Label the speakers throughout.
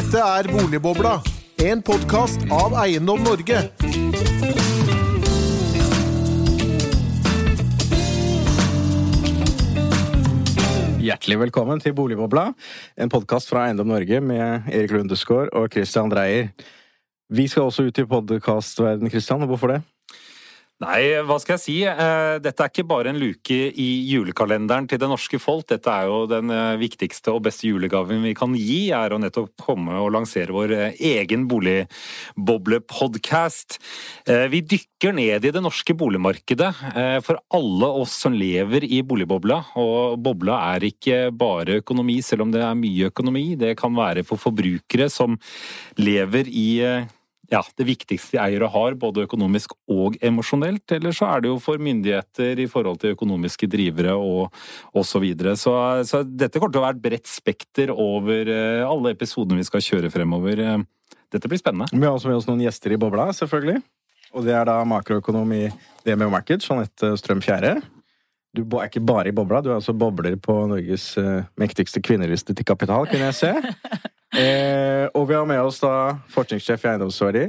Speaker 1: Dette er Boligbobla, en podkast av Eiendom Norge.
Speaker 2: Hjertelig velkommen til Boligbobla, en podkast fra Eiendom Norge med Erik Lundesgaard og Christian Dreyer. Vi skal også ut i podkastverden, Christian. Hvorfor det?
Speaker 3: Nei, hva skal jeg si. Eh, dette er ikke bare en luke i julekalenderen til det norske folk. Dette er jo den eh, viktigste og beste julegaven vi kan gi, er å nettopp komme og lansere vår eh, egen boligboblepodkast. Vi dykker ned i det norske boligmarkedet for alle oss som lever i boligbobla. Og bobla er ikke bare økonomi, selv om det er mye økonomi. Det kan være for forbrukere som lever i ja, det viktigste eiere har, både økonomisk og emosjonelt. Eller så er det jo for myndigheter i forhold til økonomiske drivere og osv. Så, videre. så Så dette kommer til å være et bredt spekter over eh, alle episodene vi skal kjøre fremover. Eh, dette blir spennende.
Speaker 2: Vi har også med oss noen gjester i bobla, selvfølgelig. Og det er da makroøkonom i DMO Markets, Jeanette Strøm Fjære. Du er ikke bare i bobla, du er altså bobler på Norges eh, mektigste kvinneliste til kapital, kunne jeg se. Eh, og vi har med oss da forskningssjef i Eiendomsverdi,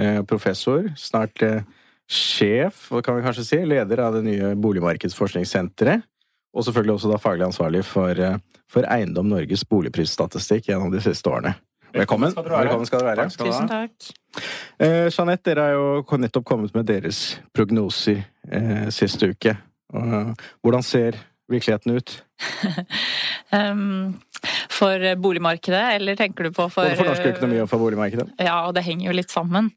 Speaker 2: eh, professor, snart eh, sjef, kan vi kanskje si, leder av det nye boligmarkedsforskningssenteret. Og selvfølgelig også da faglig ansvarlig for, eh, for Eiendom Norges boligprisstatistikk gjennom de siste årene. Velkommen. Velkommen skal du være.
Speaker 4: Takk Tusen takk.
Speaker 2: Eh, Jeanette, dere har jo nettopp kommet med deres prognoser eh, siste uke. Hvordan ser virkeligheten ut?
Speaker 4: um, for boligmarkedet, eller tenker du på for
Speaker 2: Både for norsk økonomi og for boligmarkedet?
Speaker 4: Ja, og det henger jo litt sammen.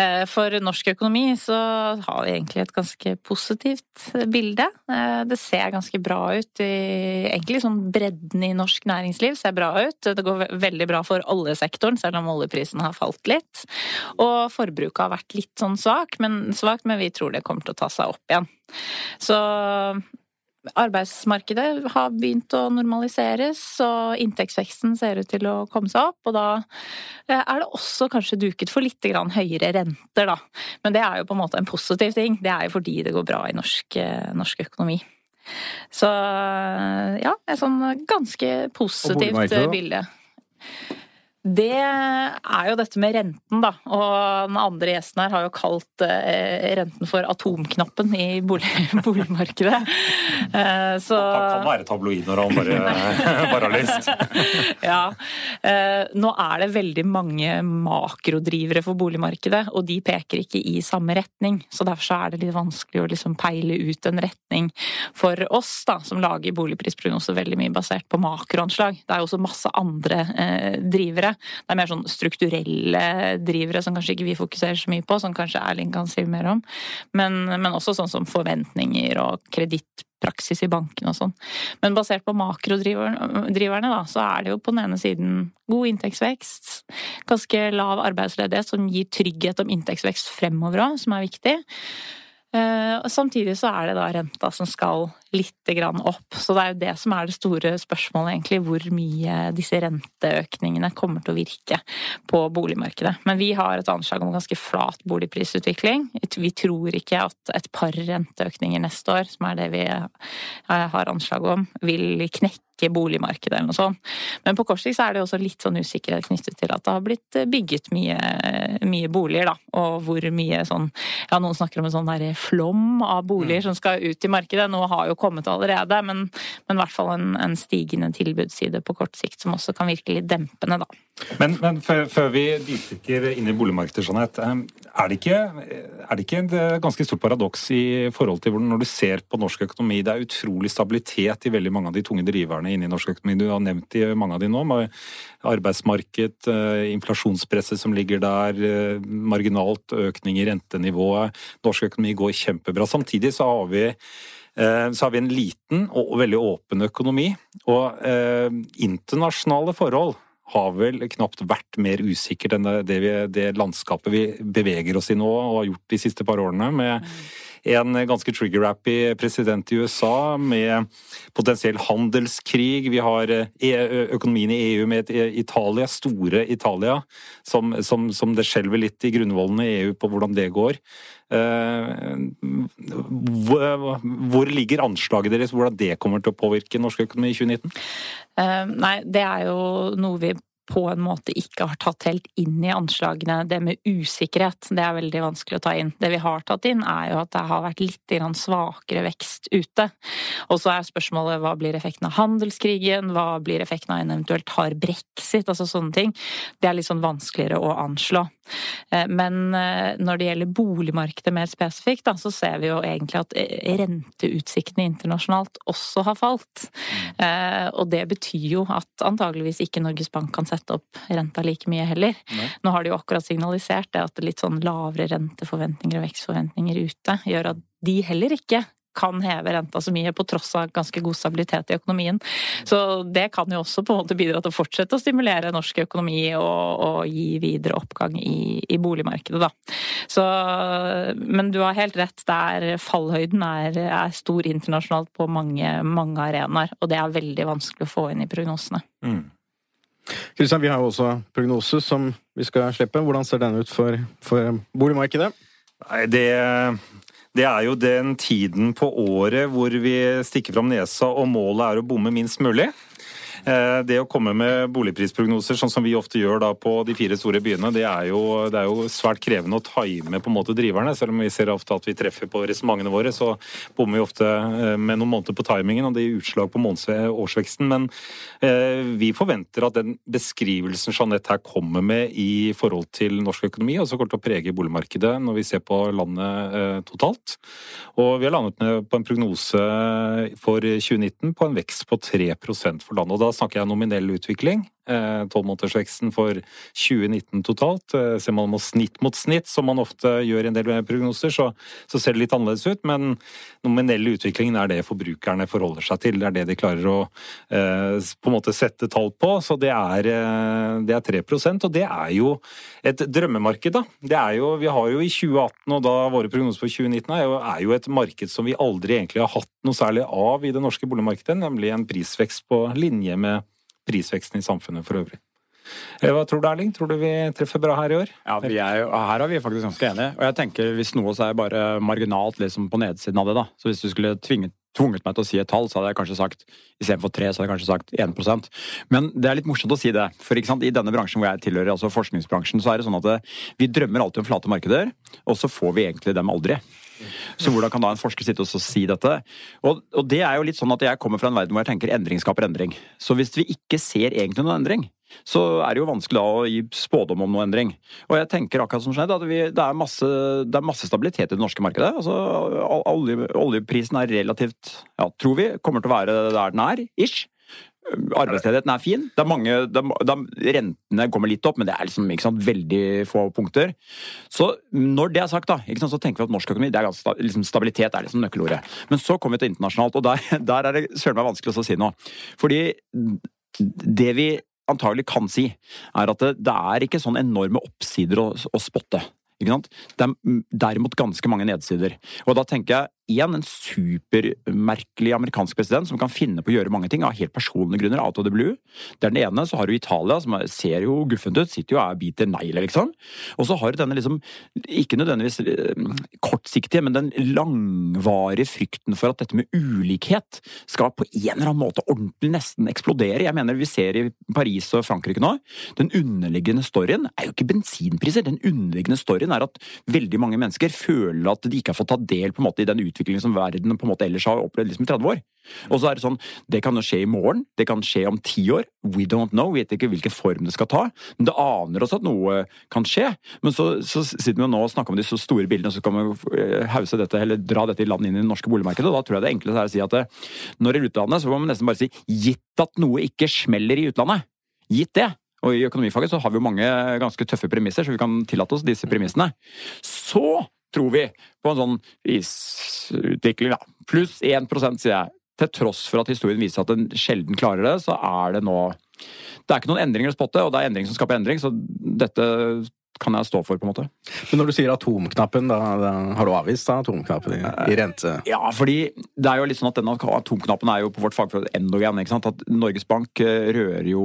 Speaker 4: Eh, for norsk økonomi så har vi egentlig et ganske positivt bilde. Eh, det ser ganske bra ut i Egentlig sånn bredden i norsk næringsliv ser bra ut. Det går veldig bra for oljesektoren, selv om oljeprisen har falt litt. Og forbruket har vært litt sånn svakt, men, svak, men vi tror det kommer til å ta seg opp igjen. Så arbeidsmarkedet har begynt å normaliseres, og inntektsveksten ser ut til å komme seg opp. Og da eh, er det også kanskje duket for litt høyere renter, da. Men det er jo på en måte en positiv ting. Det er jo fordi det går bra i norsk, eh, norsk økonomi. Så ja, et sånn ganske positivt bilde. Det er jo dette med renten, da. Og den andre gjesten her har jo kalt eh, renten for atomknappen i bolig, boligmarkedet.
Speaker 3: Eh, så Han kan være tabloid når han bare, bare har lyst.
Speaker 4: Ja. Eh, nå er det veldig mange makrodrivere for boligmarkedet, og de peker ikke i samme retning. Så derfor så er det litt vanskelig å liksom peile ut en retning for oss, da, som lager boligprisprognoser veldig mye basert på makroanslag. Det er jo også masse andre drivere. Det er mer sånn strukturelle drivere som kanskje ikke vi fokuserer så mye på, som kanskje Erling kan si mer om. Men, men også sånn som forventninger og kredittpraksis i bankene og sånn. Men basert på makrodriverne, da, så er det jo på den ene siden god inntektsvekst, ganske lav arbeidsledighet som gir trygghet om inntektsvekst fremover òg, som er viktig. Eh, samtidig så er det da renta som skal litt grann opp. Så det er jo det som er det store spørsmålet, egentlig. Hvor mye disse renteøkningene kommer til å virke på boligmarkedet. Men vi har et anslag om ganske flat boligprisutvikling. Vi tror ikke at et par renteøkninger neste år, som er det vi eh, har anslag om, vil knekke boligmarkedet eller noe sånt. Men på kort sikt så er det også litt sånn usikkerhet knyttet til at det har blitt bygget mye, mye boliger, da. Og hvor mye sånn Ja, noen snakker om en sånn derre flom av boliger mm. som skal ut i markedet. Nå har jo kommet allerede, men, men i hvert fall en, en stigende tilbudsside på kort sikt som også kan virke litt dempende, da.
Speaker 3: Men, men før, før, vi dypdykker inn i boligmarkedet, Jeanette. Er det, ikke, er det ikke et ganske stort paradoks i forhold til hvordan når du ser på norsk økonomi, det er utrolig stabilitet i veldig mange av de tunge driverne inne i norsk økonomi. Du har nevnt i mange av de nå. med Arbeidsmarked, eh, inflasjonspresset som ligger der, eh, marginalt økning i rentenivået. Norsk økonomi går kjempebra. Samtidig så har vi eh, så har vi en liten og veldig åpen økonomi. Og eh, internasjonale forhold har vel knapt vært mer usikkert enn det, vi, det, landskapet vi beveger oss i nå og har gjort de siste par årene. med en ganske trigger-happy president i USA med potensiell handelskrig. Vi har e, økonomien i EU med Italia, store Italia, som, som, som det skjelver litt i grunnvollene i EU på hvordan det går. Eh, hvor ligger anslaget deres, hvordan det kommer til å påvirke norsk økonomi i 2019?
Speaker 4: Eh, nei, det er jo noe vi på en måte ikke har tatt helt inn i anslagene. Det med usikkerhet, det er veldig vanskelig å ta inn. Det vi har tatt inn, er jo at det har vært litt svakere vekst ute. Og så er spørsmålet hva blir effekten av handelskrigen, hva blir effekten av en eventuelt hard brexit, altså sånne ting. Det er litt sånn vanskeligere å anslå. Eh, men eh, når det gjelder boligmarkedet mer spesifikt, da, så ser vi jo egentlig at eh, renteutsiktene internasjonalt også har falt. Mm. Og det betyr jo at antageligvis ikke Norges Bank kan sette opp renta like mye heller. Nei. Nå har de jo akkurat signalisert det at litt sånn lavere renteforventninger og vekstforventninger ute gjør at de heller ikke kan heve renta så mye, på tross av ganske god stabilitet i økonomien. Så det kan jo også på en måte bidra til å fortsette å stimulere norsk økonomi og, og gi videre oppgang i, i boligmarkedet, da. Så, men du har helt rett, der fallhøyden er, er stor internasjonalt på mange, mange arenaer, og det er veldig vanskelig å få inn i prognosene. Mm.
Speaker 2: Kristian, vi har jo også prognose som vi skal slippe. Hvordan ser den ut for, for boligmarkedet?
Speaker 3: Nei, det det er jo den tiden på året hvor vi stikker fram nesa og målet er å bomme minst mulig. Eh, det å komme med boligprisprognoser, sånn som vi ofte gjør da på de fire store byene, det er jo, det er jo svært krevende å time på en måte driverne. Selv om vi ser ofte at vi treffer på resonnementene våre, så bommer vi ofte eh, med noen måneder på timingen, og det gir utslag på årsveksten. Men eh, vi forventer at den beskrivelsen Jeanette her kommer med i forhold til norsk økonomi, også kommer til å prege boligmarkedet når vi ser på landet totalt. Og vi har landet på en prognose for 2019 på en vekst på 3% for landet. og da snakker jeg nominell utvikling. Eh, tolvmånedersveksten for 2019 totalt. Eh, ser man snitt mot snitt, som man ofte gjør i en del prognoser, så, så, ser det litt annerledes ut. Men nominell utvikling er det forbrukerne forholder seg til. Det er det de klarer å eh, på en måte sette tall på. Så det er, eh, det er 3% og det er jo et drømmemarked, da. Det er jo, vi har jo i 2018, og da våre prognoser for 2019 er jo, er jo et marked som vi aldri egentlig har hatt noe særlig av i det norske boligmarkedet, nemlig en prisvekst på linje med prisveksten i samfunnet for øvrig. Eh, hva tror du, Erling? Tror du vi treffer bra her i år?
Speaker 5: Ja, jo, Her er vi faktisk ganske enige. Og jeg tenker Hvis noe så er bare marginalt liksom på nedsiden av det. da. Så Hvis du skulle tvinget, tvunget meg til å si et tall, så hadde jeg kanskje sagt istedenfor tre, så hadde jeg kanskje sagt 1% Men det er litt morsomt å si det. For sant, i denne bransjen hvor jeg tilhører, altså forskningsbransjen, så er det sånn at vi drømmer alltid om flate markeder, og så får vi egentlig dem aldri. Så hvordan kan da en forsker sitte og si dette? Og, og, det er jo litt sånn at jeg kommer fra en verden hvor jeg tenker endring skaper endring. Så hvis vi ikke ser egentlig noen endring, så er det jo vanskelig da å gi spådom om noe endring. Og jeg tenker akkurat som skjedde, at vi, det, er masse, det, er masse, stabilitet i det norske markedet. Altså, olje, oljeprisen er relativt, ja, tror vi, kommer til å være der den er, ish. Arbeidsledigheten er fin. Det er mange, det er, rentene kommer litt opp, men det er liksom, sant, veldig få punkter. Så når det er sagt, da, sant, så tenker vi at norsk økonomi det er ganske, liksom, Stabilitet er liksom nøkkelordet. Men så kommer vi til internasjonalt, og der, der er det søren meg vanskelig å si noe. Fordi det vi antagelig kan si, er at det, det er ikke sånn enorme oppsider å, å spotte. Er derimot ganske mange nedsider. Og da tenker jeg én, en supermerkelig amerikansk president som kan finne på å gjøre mange ting av helt personlige grunner. out of the blue. Det er den ene. Så har du Italia, som ser jo guffent ut. Sitter jo og biter negler, liksom. Og så har du denne liksom, ikke nødvendigvis eh, kortsiktige, men den langvarige frykten for at dette med ulikhet skal på en eller annen måte ordentlig nesten eksplodere. Jeg mener vi ser i Paris og Frankrike nå. Den underliggende storyen er jo ikke bensinpriser. Den underliggende storyen er at veldig mange mennesker føler at de ikke har fått ta del på en måte i den utviklingen som verden på en måte ellers har opplevd liksom i 30 år. Og så er det sånn, det kan jo skje i morgen, det kan skje om ti år. We don't know, vi vet ikke hvilken form det skal ta. Men det aner oss at noe kan skje. Men så, så sitter vi nå og snakker om de så store bildene, og så kan vi eh, hause dette, eller dra dette i land inn i det norske boligmarkedet. Og da tror jeg det enkleste er å si at det, når er utlandet, så må man nesten bare si gitt at noe ikke smeller i utlandet. Gitt det. Og i økonomifaget så har vi jo mange ganske tøffe premisser, så vi kan tillate oss disse premissene. Så tror vi, på en sånn prisutvikling, da. Pluss 1 prosent, sier jeg. Til tross for at historien viser at den sjelden klarer det, så er det nå Det er ikke noen endringer å spotte, og det er endring som skaper endring, så dette kan jeg stå for, på en måte.
Speaker 2: Men når du sier atomknappen, da, da har du avvist da, atomknappen i, i, rente?
Speaker 5: Ja, fordi det er jo litt sånn at denne atomknappen er jo på vårt fagfelt endogen. ikke sant? At Norges Bank eh, rører jo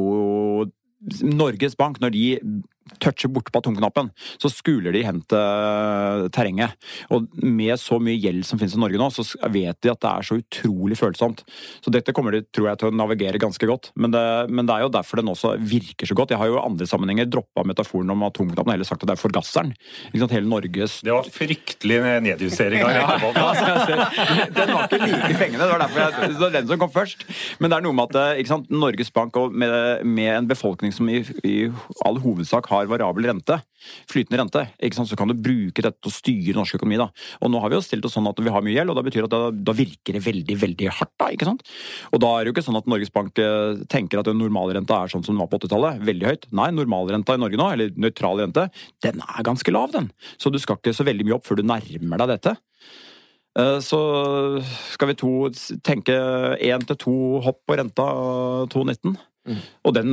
Speaker 5: Norges Bank, når de toucher bort på atomknappen, så skuler de hen til terrenget. Og med så mye gjeld som finnes i Norge nå, så vet de at det er så utrolig følsomt. Så dette kommer de, tror jeg, til å navigere ganske godt. Men det, men det er jo derfor den også virker så godt. Jeg har jo i andre sammenhenger droppa metaforen om atomknappen og heller sagt at det er forgasseren. Hele Norges
Speaker 3: Det var fryktelig nedjustering av
Speaker 5: rekkefølgen. den var ikke like fengende. Det var derfor jeg, det var den som kom først. Men det er noe med at sant? Norges Bank med, med, en befolkning som i, i, all hovedsak har variabel rente, flytende rente, så kan du bruke dette til å styre norsk økonomi. da. Og nå har vi jo stilt oss sånn at vi har mye gjeld, og da betyr at da, da virker det veldig veldig hardt. da, ikke sant? Og da er det jo ikke sånn at Norges Bank eh, tenker at normalrenta er sånn som den var på 80-tallet, veldig høyt. Nei, normalrenta i Norge nå, eller nøytral rente, den er ganske lav, den. Så du skal ikke så veldig mye opp før du nærmer deg dette. Eh, så skal vi to tenke én til to hopp på renta 2,19. Mm. Og den,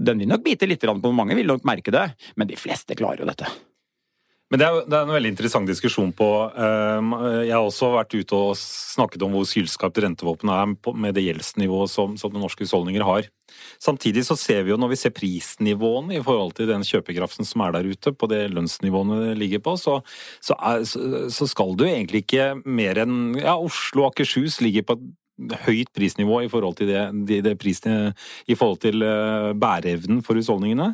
Speaker 5: den, vil nok bite litt på mange, vil nok merke det, men de fleste klarer jo dette.
Speaker 3: Men det er, det er, en veldig interessant diskusjon på ehm, Jeg har også vært ute og snakket om hvor sylskarpt rentevåpenet er med det gjeldsnivået som, som norske husholdninger har. Samtidig så ser vi jo når vi ser prisnivåene i forhold til den kjøpekraften som er der ute, på det lønnsnivåene ligger på, så, så, er, så skal du egentlig ikke mer enn ja, Oslo og Akershus ligger på høyt prisnivå i forhold til, det, det, det prisene, i forhold til uh, bæreevnen for husholdningene.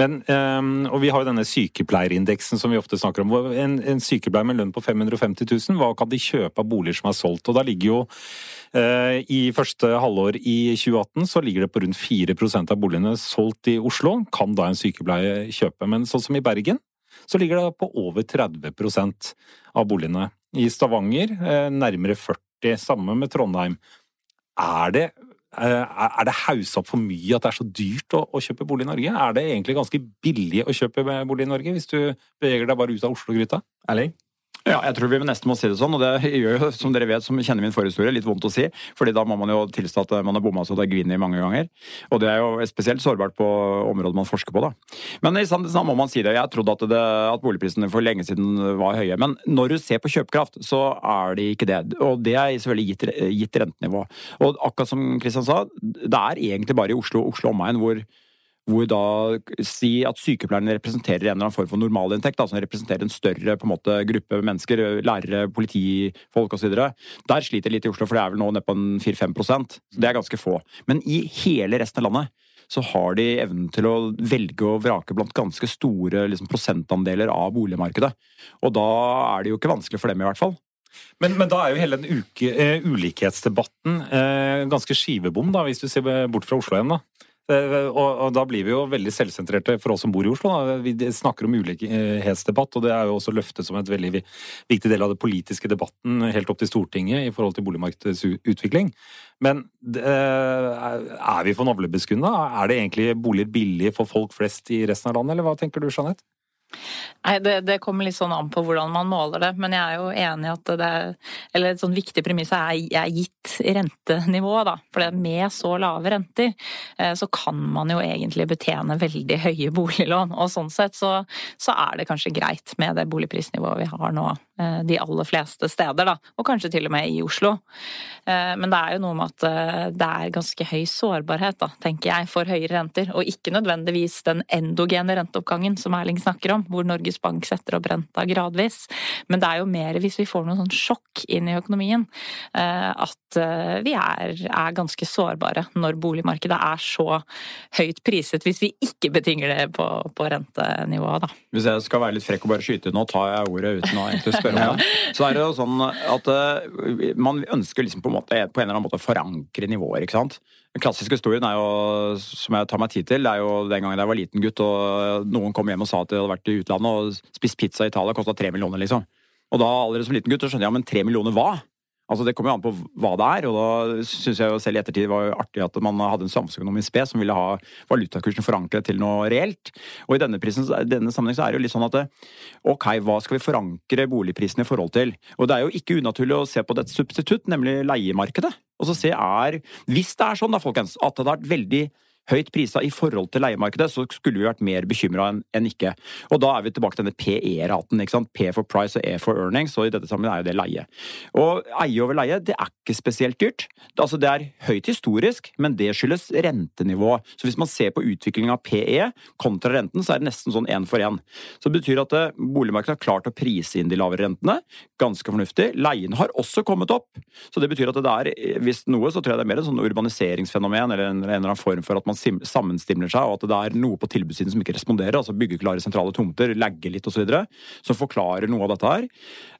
Speaker 3: Men, um, og vi har jo denne sykepleierindeksen som vi ofte snakker om. En, en sykepleier med lønn på 550 000, hva kan de kjøpe av boliger som er solgt? Og da ligger jo uh, i første halvår i 2018 så ligger det på rundt 4% av boligene solgt i Oslo, kan da en sykepleier kjøpe. Men sånn som i Bergen, så ligger det på over 30% av boligene. I Stavanger nærmere 40 40, samme med Trondheim. Er det eh, er det haussa opp for mye at det er så dyrt å, å, kjøpe bolig i Norge? Er det egentlig ganske billig å kjøpe bolig i Norge, hvis du beveger deg bare ut av Oslo-gryta?
Speaker 5: Erling? Ja, jeg tror vi nesten må si det sånn, og det gjør jo, som dere vet, som kjenner min forhistorie, litt vondt å si. fordi da må man jo tilstå at man har bomma så det gvinner mange ganger. Og det er jo spesielt sårbart på områder man forsker på, da. Men i sant må man si det. Jeg trodde at, det, at boligprisene for lenge siden var høye. Men når du ser på kjøpekraft, så er de ikke det. Og det er selvfølgelig gitt, gitt rentenivå. Og akkurat som Kristian sa, det er egentlig bare i Oslo, Oslo omegn hvor hvor da si at sykepleierne representerer en eller annen form for normalinntekt, som representerer en større en måte, gruppe mennesker, lærere, politifolk osv. Der sliter litt i Oslo, for det er vel nå nede på 4-5% Det er ganske få. Men i hele resten av landet så har de evnen til å velge og vrake blant ganske store liksom, prosentandeler av boligmarkedet. Og da er det jo ikke vanskelig for dem, i hvert fall.
Speaker 3: Men, men da er jo hele den uke, uh, ulikhetsdebatten uh, ganske skivebom, da, hvis du ser bort fra Oslo igjen. da. Eh, og, og, da blir vi jo veldig selvsentrerte for oss som bor i Oslo. Da. Vi snakker om ulikhetsdebatt, og det er jo også løftet som et veldig viktig del av den politiske debatten helt opp til Stortinget i forhold til boligmarkedets utvikling. Men eh, er vi for navlebeskuende? Er det egentlig boliger billige for folk flest i resten av landet, eller hva tenker du, Jeanette?
Speaker 4: Nei, det, det, kommer litt sånn an på hvordan man måler det, men jeg er jo enig i at det er Eller et sånn viktig premiss er, er gitt rentenivå, da. For med så lave renter, eh, så kan man jo egentlig betjene veldig høye boliglån. Og sånn sett så, så er det kanskje greit med det boligprisnivået vi har nå de aller fleste steder, da. Og kanskje til og med i Oslo. Eh, men det er jo noe med at det er ganske høy sårbarhet, da, tenker jeg, for høyere renter. Og ikke nødvendigvis den endogene renteoppgangen som Erling snakker om, hvor Norges Bank setter opp renta gradvis. Men det er jo mer hvis vi får noe sånn sjokk inn i økonomien, eh, at eh, vi er, er ganske sårbare når boligmarkedet er så høyt priset, hvis vi ikke betinger det på, på rentenivået, da.
Speaker 5: Hvis jeg skal være litt frekk og bare skyte, nå tar jeg ordet uten å egentlig spørre om det. Så er det jo sånn at uh, man ønsker liksom på en, måte, på en eller annen måte å forankre nivåer, ikke sant. Den klassiske historien er jo, som jeg tar meg tid til, det er jo den gangen jeg var liten gutt og noen kom hjem og sa at de hadde vært i utlandet og spist pizza i Italia, kosta tre millioner, liksom. Og da allerede som liten gutt så skjønner jeg ja, men tre millioner hva? Altså Det kommer jo an på hva det er, og da syns jeg jo selv i ettertid det var artig at man hadde en samfunnsøkonomisk spe som ville ha valutakursen forankret til noe reelt. Og i denne, prisen, denne sammenheng så er det jo litt sånn at ok, hva skal vi forankre boligprisen i forhold til? Og det er jo ikke unaturlig å se på dette substitutt, nemlig leiemarkedet. Og så se er Hvis det er sånn da, folkens, at det har vært veldig høyt prisa i forhold til leiemarkedet, så skulle vi vært mer bekymra enn en ikke. Og da er vi tilbake til denne PE-raten. ikke sant? P for price og E for earnings, og i dette sammen er jo det leie. Og eie over leie, det er ikke spesielt dyrt. Altså Det er høyt historisk, men det skyldes rentenivået. Så hvis man ser på utvikling av PE kontra renten, så er det nesten sånn én for én. Så det betyr at eh, boligmarkedet har klart å prise inn de lavere rentene. Ganske fornuftig. Leiene har også kommet opp. Så det betyr at det er, eh, hvis noe, så tror jeg det er mer en sånn urbaniseringsfenomen eller en, en eller annen form for at man sammenstimler seg, og at det er noe på tilbudssiden som ikke responderer. Altså byggeklare sentrale tomter, lagger litt osv. Som forklarer noe av dette her.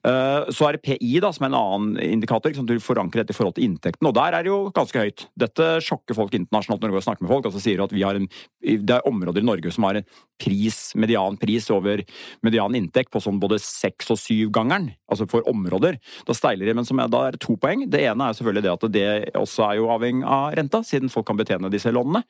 Speaker 5: Eh, så er det PI, da, som er en annen indikator. Liksom, du forankrer dette i forhold til inntekten, og der er det jo ganske høyt. Dette sjokker folk internasjonalt når du går og snakker med folk. altså sier at vi har en, Det er områder i Norge som har en pris, median pris over median inntekt på sånn både seks- og syvgangeren, altså for områder. Da steiler de, men som da er det to poeng. Det ene er selvfølgelig det at det også er jo avhengig av renta, siden folk kan betjene disse lånene.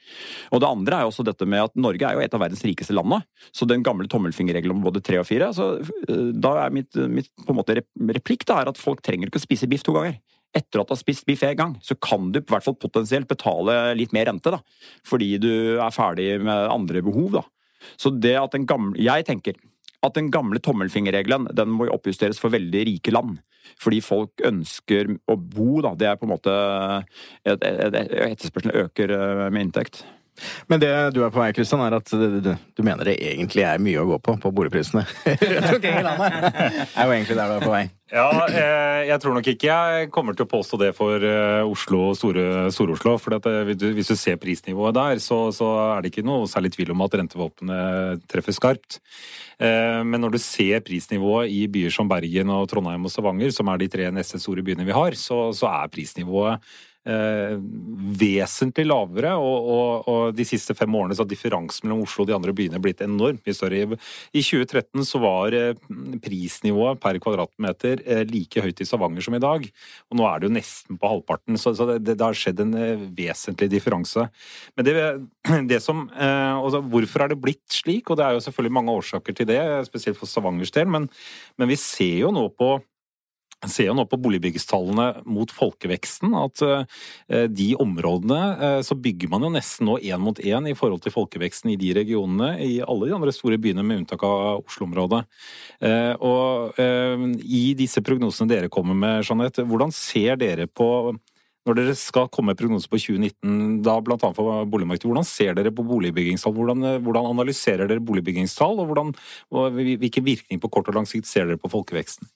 Speaker 5: Og det andre er jo også dette med at Norge er jo et av verdens rikeste landene. Så den gamle tommelfingerregelen om både tre og fire, altså, da er mitt, mitt på en måte replikk da, er at folk trenger ikke å spise biff to ganger etter at du har spist biff en gang, så kan du i hvert fall potensielt betale litt mer rente, da. Fordi du er ferdig med andre behov, da. Så det at den gamle Jeg tenker at den gamle tommelfingerregelen den må oppjusteres for veldig rike land. Fordi folk ønsker å bo, da. Det er på en måte et Etterspørselen øker eh, med inntekt.
Speaker 2: Men det du er på vei, Kristian, er at du, du, mener det egentlig er mye å gå på på boligprisene? Det er jo egentlig der du er på vei.
Speaker 3: Ja, eh, jeg tror nok ikke jeg kommer til å påstå det for eh, Oslo, Stor-Oslo. for eh, hvis du ser prisnivået der, så, så, er det ikke noe særlig tvil om at rentevåpenet treffer skarpt. Men når du ser prisnivået i byer som Bergen, og Trondheim og Stavanger, som er de tre neste store byene vi har, så, så er prisnivået Eh, vesentlig lavere, og, og, og, de siste fem årene så har differansen mellom Oslo og de andre byene blitt mye større. I 2013 så var eh, prisnivået per kvadratmeter eh, like høyt i Stavanger som i dag, og nå er det jo nesten på halvparten, så, så det, det, har skjedd en vesentlig differanse. Men det, det som, også, Hvorfor er det blitt slik? Og det er jo selvfølgelig mange årsaker til det, spesielt for Stavangers del, men, men vi ser jo nå på ser jo nå på boligbyggestallene mot folkeveksten at eh, de områdene eh, så bygger man jo nesten nå én mot én i forhold til folkeveksten i de regionene i alle de andre store byene, med unntak av Oslo-området. Eh, og i disse prognosene dere kommer med, Jeanette, hvordan ser dere på når dere skal komme med prognoser på 2019, da bl.a. for boligmarkedet, hvordan ser dere på boligbyggingstall? Hvordan, hvordan analyserer dere boligbyggingstall, og, hvordan, hvilken virkning på kort og lang sikt ser dere på folkeveksten?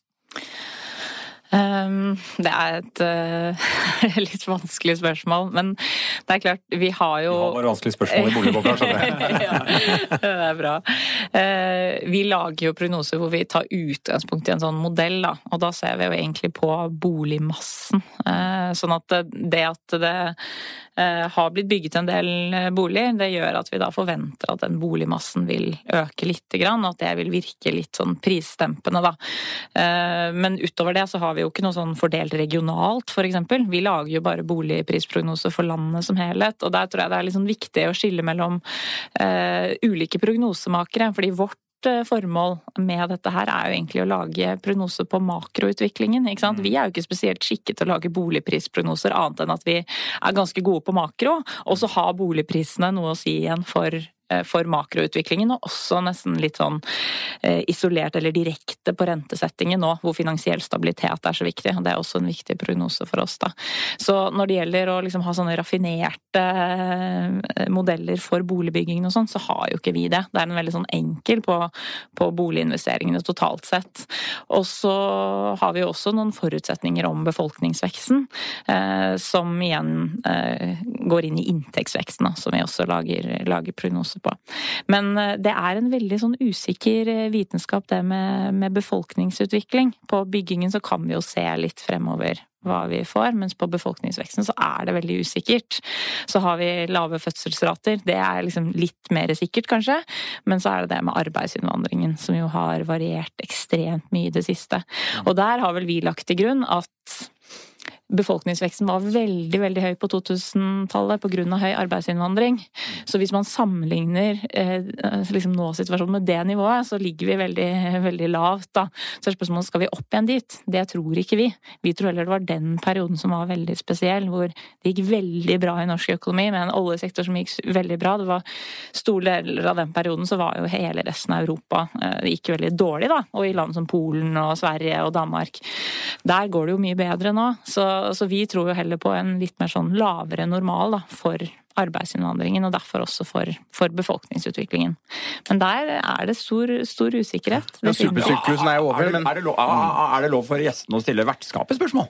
Speaker 4: Um, det er et uh, litt vanskelig spørsmål, men det er klart, vi har jo
Speaker 3: Vi har bare vanskelige spørsmål i boligboka, skjønner jeg.
Speaker 4: ja, det er bra. Uh, vi lager jo prognoser hvor vi tar utgangspunkt i en sånn modell, da. Og da ser vi jo egentlig på boligmassen. Uh, sånn at det at det har blitt bygget en del boliger, det gjør at vi da forventer at den boligmassen vil øke grann, og at det vil virke litt sånn prisdempende, da. Men utover det så har vi jo ikke noe sånn fordelt regionalt, f.eks. Vi lager jo bare boligprisprognoser for landet som helhet. Og der tror jeg det er liksom viktig å skille mellom ulike prognosemakere. fordi vårt eh, formål med dette her er jo egentlig å lage prognoser på makroutviklingen. ikke sant? Mm. Vi er jo ikke spesielt skikket til å lage boligprisprognoser, annet enn at vi er ganske gode på makro. Og så har boligprisene noe å si igjen for Eh, for makroutviklingen, og også nesten litt sånn eh, isolert eller direkte på rentesettingen nå, hvor finansiell stabilitet er så viktig. og Det er også en viktig prognose for oss. da. Så når det gjelder å liksom ha sånne raffinerte eh, modeller for boligbyggingen og sånn, så har jo ikke vi det. Det er en veldig sånn enkel på, på boliginvesteringene totalt sett. Og så har vi jo også noen forutsetninger om befolkningsveksten, eh, som igjen eh, går inn i inntektsveksten, som vi også lager, lager prognoser på. Men eh, det er en veldig sånn usikker eh, vitenskap, det med, med befolkningsutvikling. På byggingen så kan vi jo se litt fremover hva vi får, mens på befolkningsveksten så er det veldig usikkert. Så har vi lave fødselsrater, det er liksom litt mer sikkert kanskje, men så er det det med arbeidsinnvandringen som jo har variert ekstremt mye i det siste. Og der har vel vi lagt til grunn at befolkningsveksten var veldig veldig høy på 2000-tallet pga. høy arbeidsinnvandring. Så hvis man sammenligner eh, liksom nå-situasjonen med det nivået, så ligger vi veldig, veldig lavt. da. Så er spørsmålet skal vi opp igjen dit. Det tror ikke vi. Vi tror heller det var den perioden som var veldig spesiell, hvor det gikk veldig bra i norsk økonomi, med en oljesektor som gikk veldig bra. Det var Store deler av den perioden så var jo hele resten av Europa eh, det gikk veldig dårlig, da. Og i land som Polen og Sverige og Danmark. Der går det jo mye bedre nå. Så, så vi tror jo heller på en litt mer sånn lavere normal da, for arbeidsinnvandringen, og derfor også for, for, befolkningsutviklingen. Men der er det stor, stor usikkerhet.
Speaker 2: Ja, Supersyklusen er jo over,
Speaker 5: men er det, lov, er det lov for gjestene å stille vertskapet spørsmål?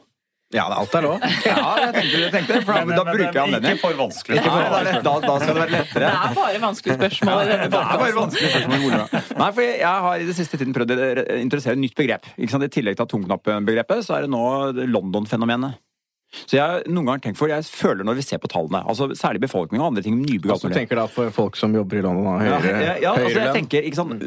Speaker 2: Ja, alt er lov.
Speaker 5: ja, jeg tenkte, jeg tenkte for da, men, da bruker jeg anledningen.
Speaker 3: Ikke for vanskelig.
Speaker 5: Ikke for vanskelig. Da, da, skal det være lettere.
Speaker 4: Det er bare vanskelige spørsmål i denne
Speaker 5: podkasten. Det er bare vanskelige spørsmål. Nei, for jeg har i det siste tiden prøvd å interessere et nytt begrep. I tillegg til tungknappbegrepet, så er det nå London-fenomenet. Så jeg noen ganger tenkt for, jeg føler når vi ser på tallene, altså særlig befolkningen og andre ting nybygd
Speaker 2: altså, Du tenker da for folk som jobber i London da? høyere,
Speaker 5: ja, ja, altså, jeg tenker, ikke sant,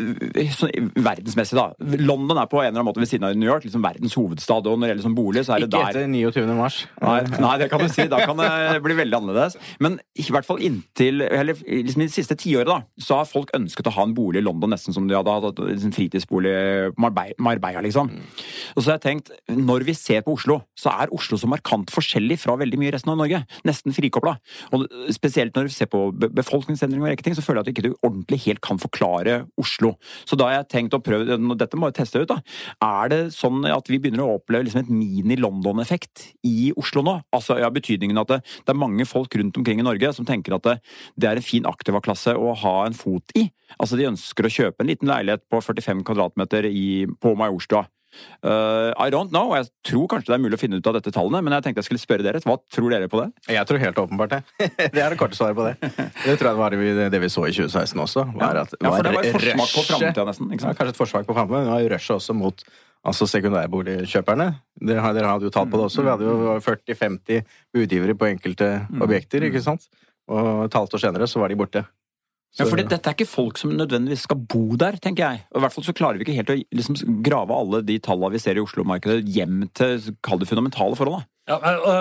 Speaker 5: sånn, Verdensmessig, da. London er på en eller annen måte ved siden av New York, liksom verdens hovedstad. Og når det gjelder sånn bolig, så er det
Speaker 2: ikke
Speaker 5: der
Speaker 2: Ikke etter 29. mars.
Speaker 5: Nei, nei, det kan du si. Da kan det bli veldig annerledes. Men i hvert fall inntil eller liksom i de siste tiåret, da, så har folk ønsket å ha en bolig i London nesten som de hadde hatt en liksom fritidsbolig på Marbella, liksom. Og så har jeg tenkt, når vi ser på Oslo, så er Oslo så markant forskjellig fra veldig mye i resten av Norge. Nesten frikobla. Og spesielt når du ser på befolkningsendring og rekke ting, så føler jeg at du ikke ordentlig helt kan forklare Oslo. Så da har jeg tenkt å prøve Dette må jeg teste ut, da. Er det sånn at vi begynner å oppleve liksom et mini-London-effekt i Oslo nå? Altså ja, betydningen at det, det, er mange folk rundt omkring i Norge som tenker at det, det er en fin aktiva-klasse å ha en fot i. Altså De ønsker å kjøpe en liten leilighet på 45 kvadratmeter i, på Majorstua. Uh, I don't know. Jeg tror kanskje det er mulig å finne ut av dette tallene, men jeg tenkte jeg skulle spørre dere. Hva tror dere på det?
Speaker 2: Jeg tror helt åpenbart det. det er det korte svaret på det. Det tror jeg var det vi så i 2016 også. Var at,
Speaker 5: ja, for det var et forsmak på framtida, nesten.
Speaker 2: Ja, kanskje et forsmak på framtida, men det var rushet også mot altså sekundærboligkjøperne. Dere, dere hadde jo talt på det også. Vi hadde jo 40-50 budgivere på enkelte mm. objekter, ikke sant? Og et halvt år senere så var de borte.
Speaker 5: Ja, for Dette er ikke folk som nødvendigvis skal bo der, tenker jeg. Og i hvert fall så klarer vi ikke helt å liksom, grave alle de tallene vi ser i Oslo-markedet hjem til kall det fundamentale forhold.
Speaker 3: Ja,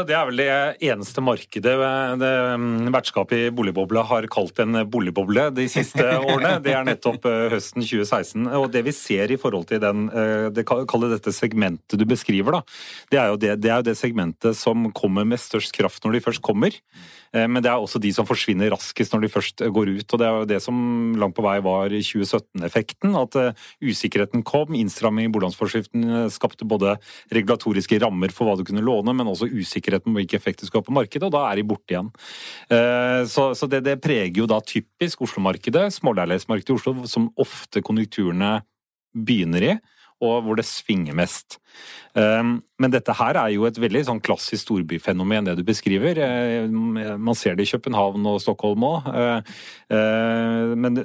Speaker 3: Det er vel det eneste markedet det mm, vertskapet i boligbobla har kalt en boligboble de siste årene. Det er nettopp eh, høsten 2016. Og det vi ser i forhold til den, eh, det kaller dette segmentet du beskriver, da, det er, det, det er jo det segmentet som kommer med størst kraft når de først kommer. Eh, men det er også de som forsvinner raskest når de først går ut. og Det er jo det som langt på vei var 2017-effekten. At eh, usikkerheten kom. Innstramming i boliglånsforskriften eh, skapte både regulatoriske rammer for hva du kunne låne, men også usikkerheten om hvilke effekter skal ha på markedet, og da er de borte igjen. Så, så det, det, preger jo da typisk Oslo-markedet, småleilighetsmarkedet i Oslo, som ofte konjunkturene begynner i og hvor det svinger mest. Ehm, men dette her er jo et veldig sånn klassisk storbyfenomen, det du beskriver. Eh, man ser det i København og Stockholm òg. Eh, eh, men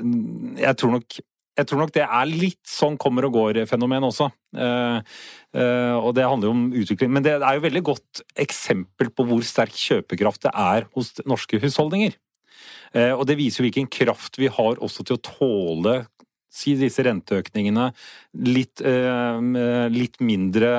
Speaker 3: jeg tror, nok, jeg tror nok det er litt sånn kommer og går-fenomen også. Og det handler jo om utvikling. Men det er jo veldig godt eksempel på hvor sterk kjøpekraft det er hos norske husholdninger. Og det viser jo hvilken kraft vi har også til å tåle si disse renteøkningene, litt, litt mindre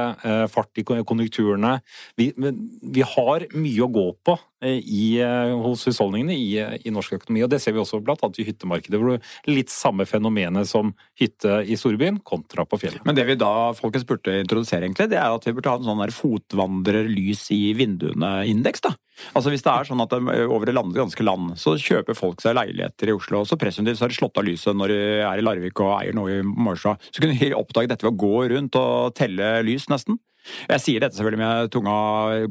Speaker 3: fart i konjunkturene. Vi, vi, har mye å gå på i, hos husholdningene i, i, norsk økonomi. og Det ser vi også blant annet i hyttemarkedet. hvor det er Litt samme fenomenet som hytte i storbyen kontra på fjellet.
Speaker 5: Men det vi da folkens burde introdusere, egentlig, det er at vi burde ha en sånn fotvandrerlys i vinduene-indeks. da. Altså Hvis det er sånn at over det landet, ganske land så kjøper folk seg leiligheter i Oslo, og så presumptivt har de slått av lyset når de er i Larvik og eier noe i Marsha, så kunne de oppdage dette ved å gå rundt og telle lys, nesten. Jeg sier dette selvfølgelig med tunga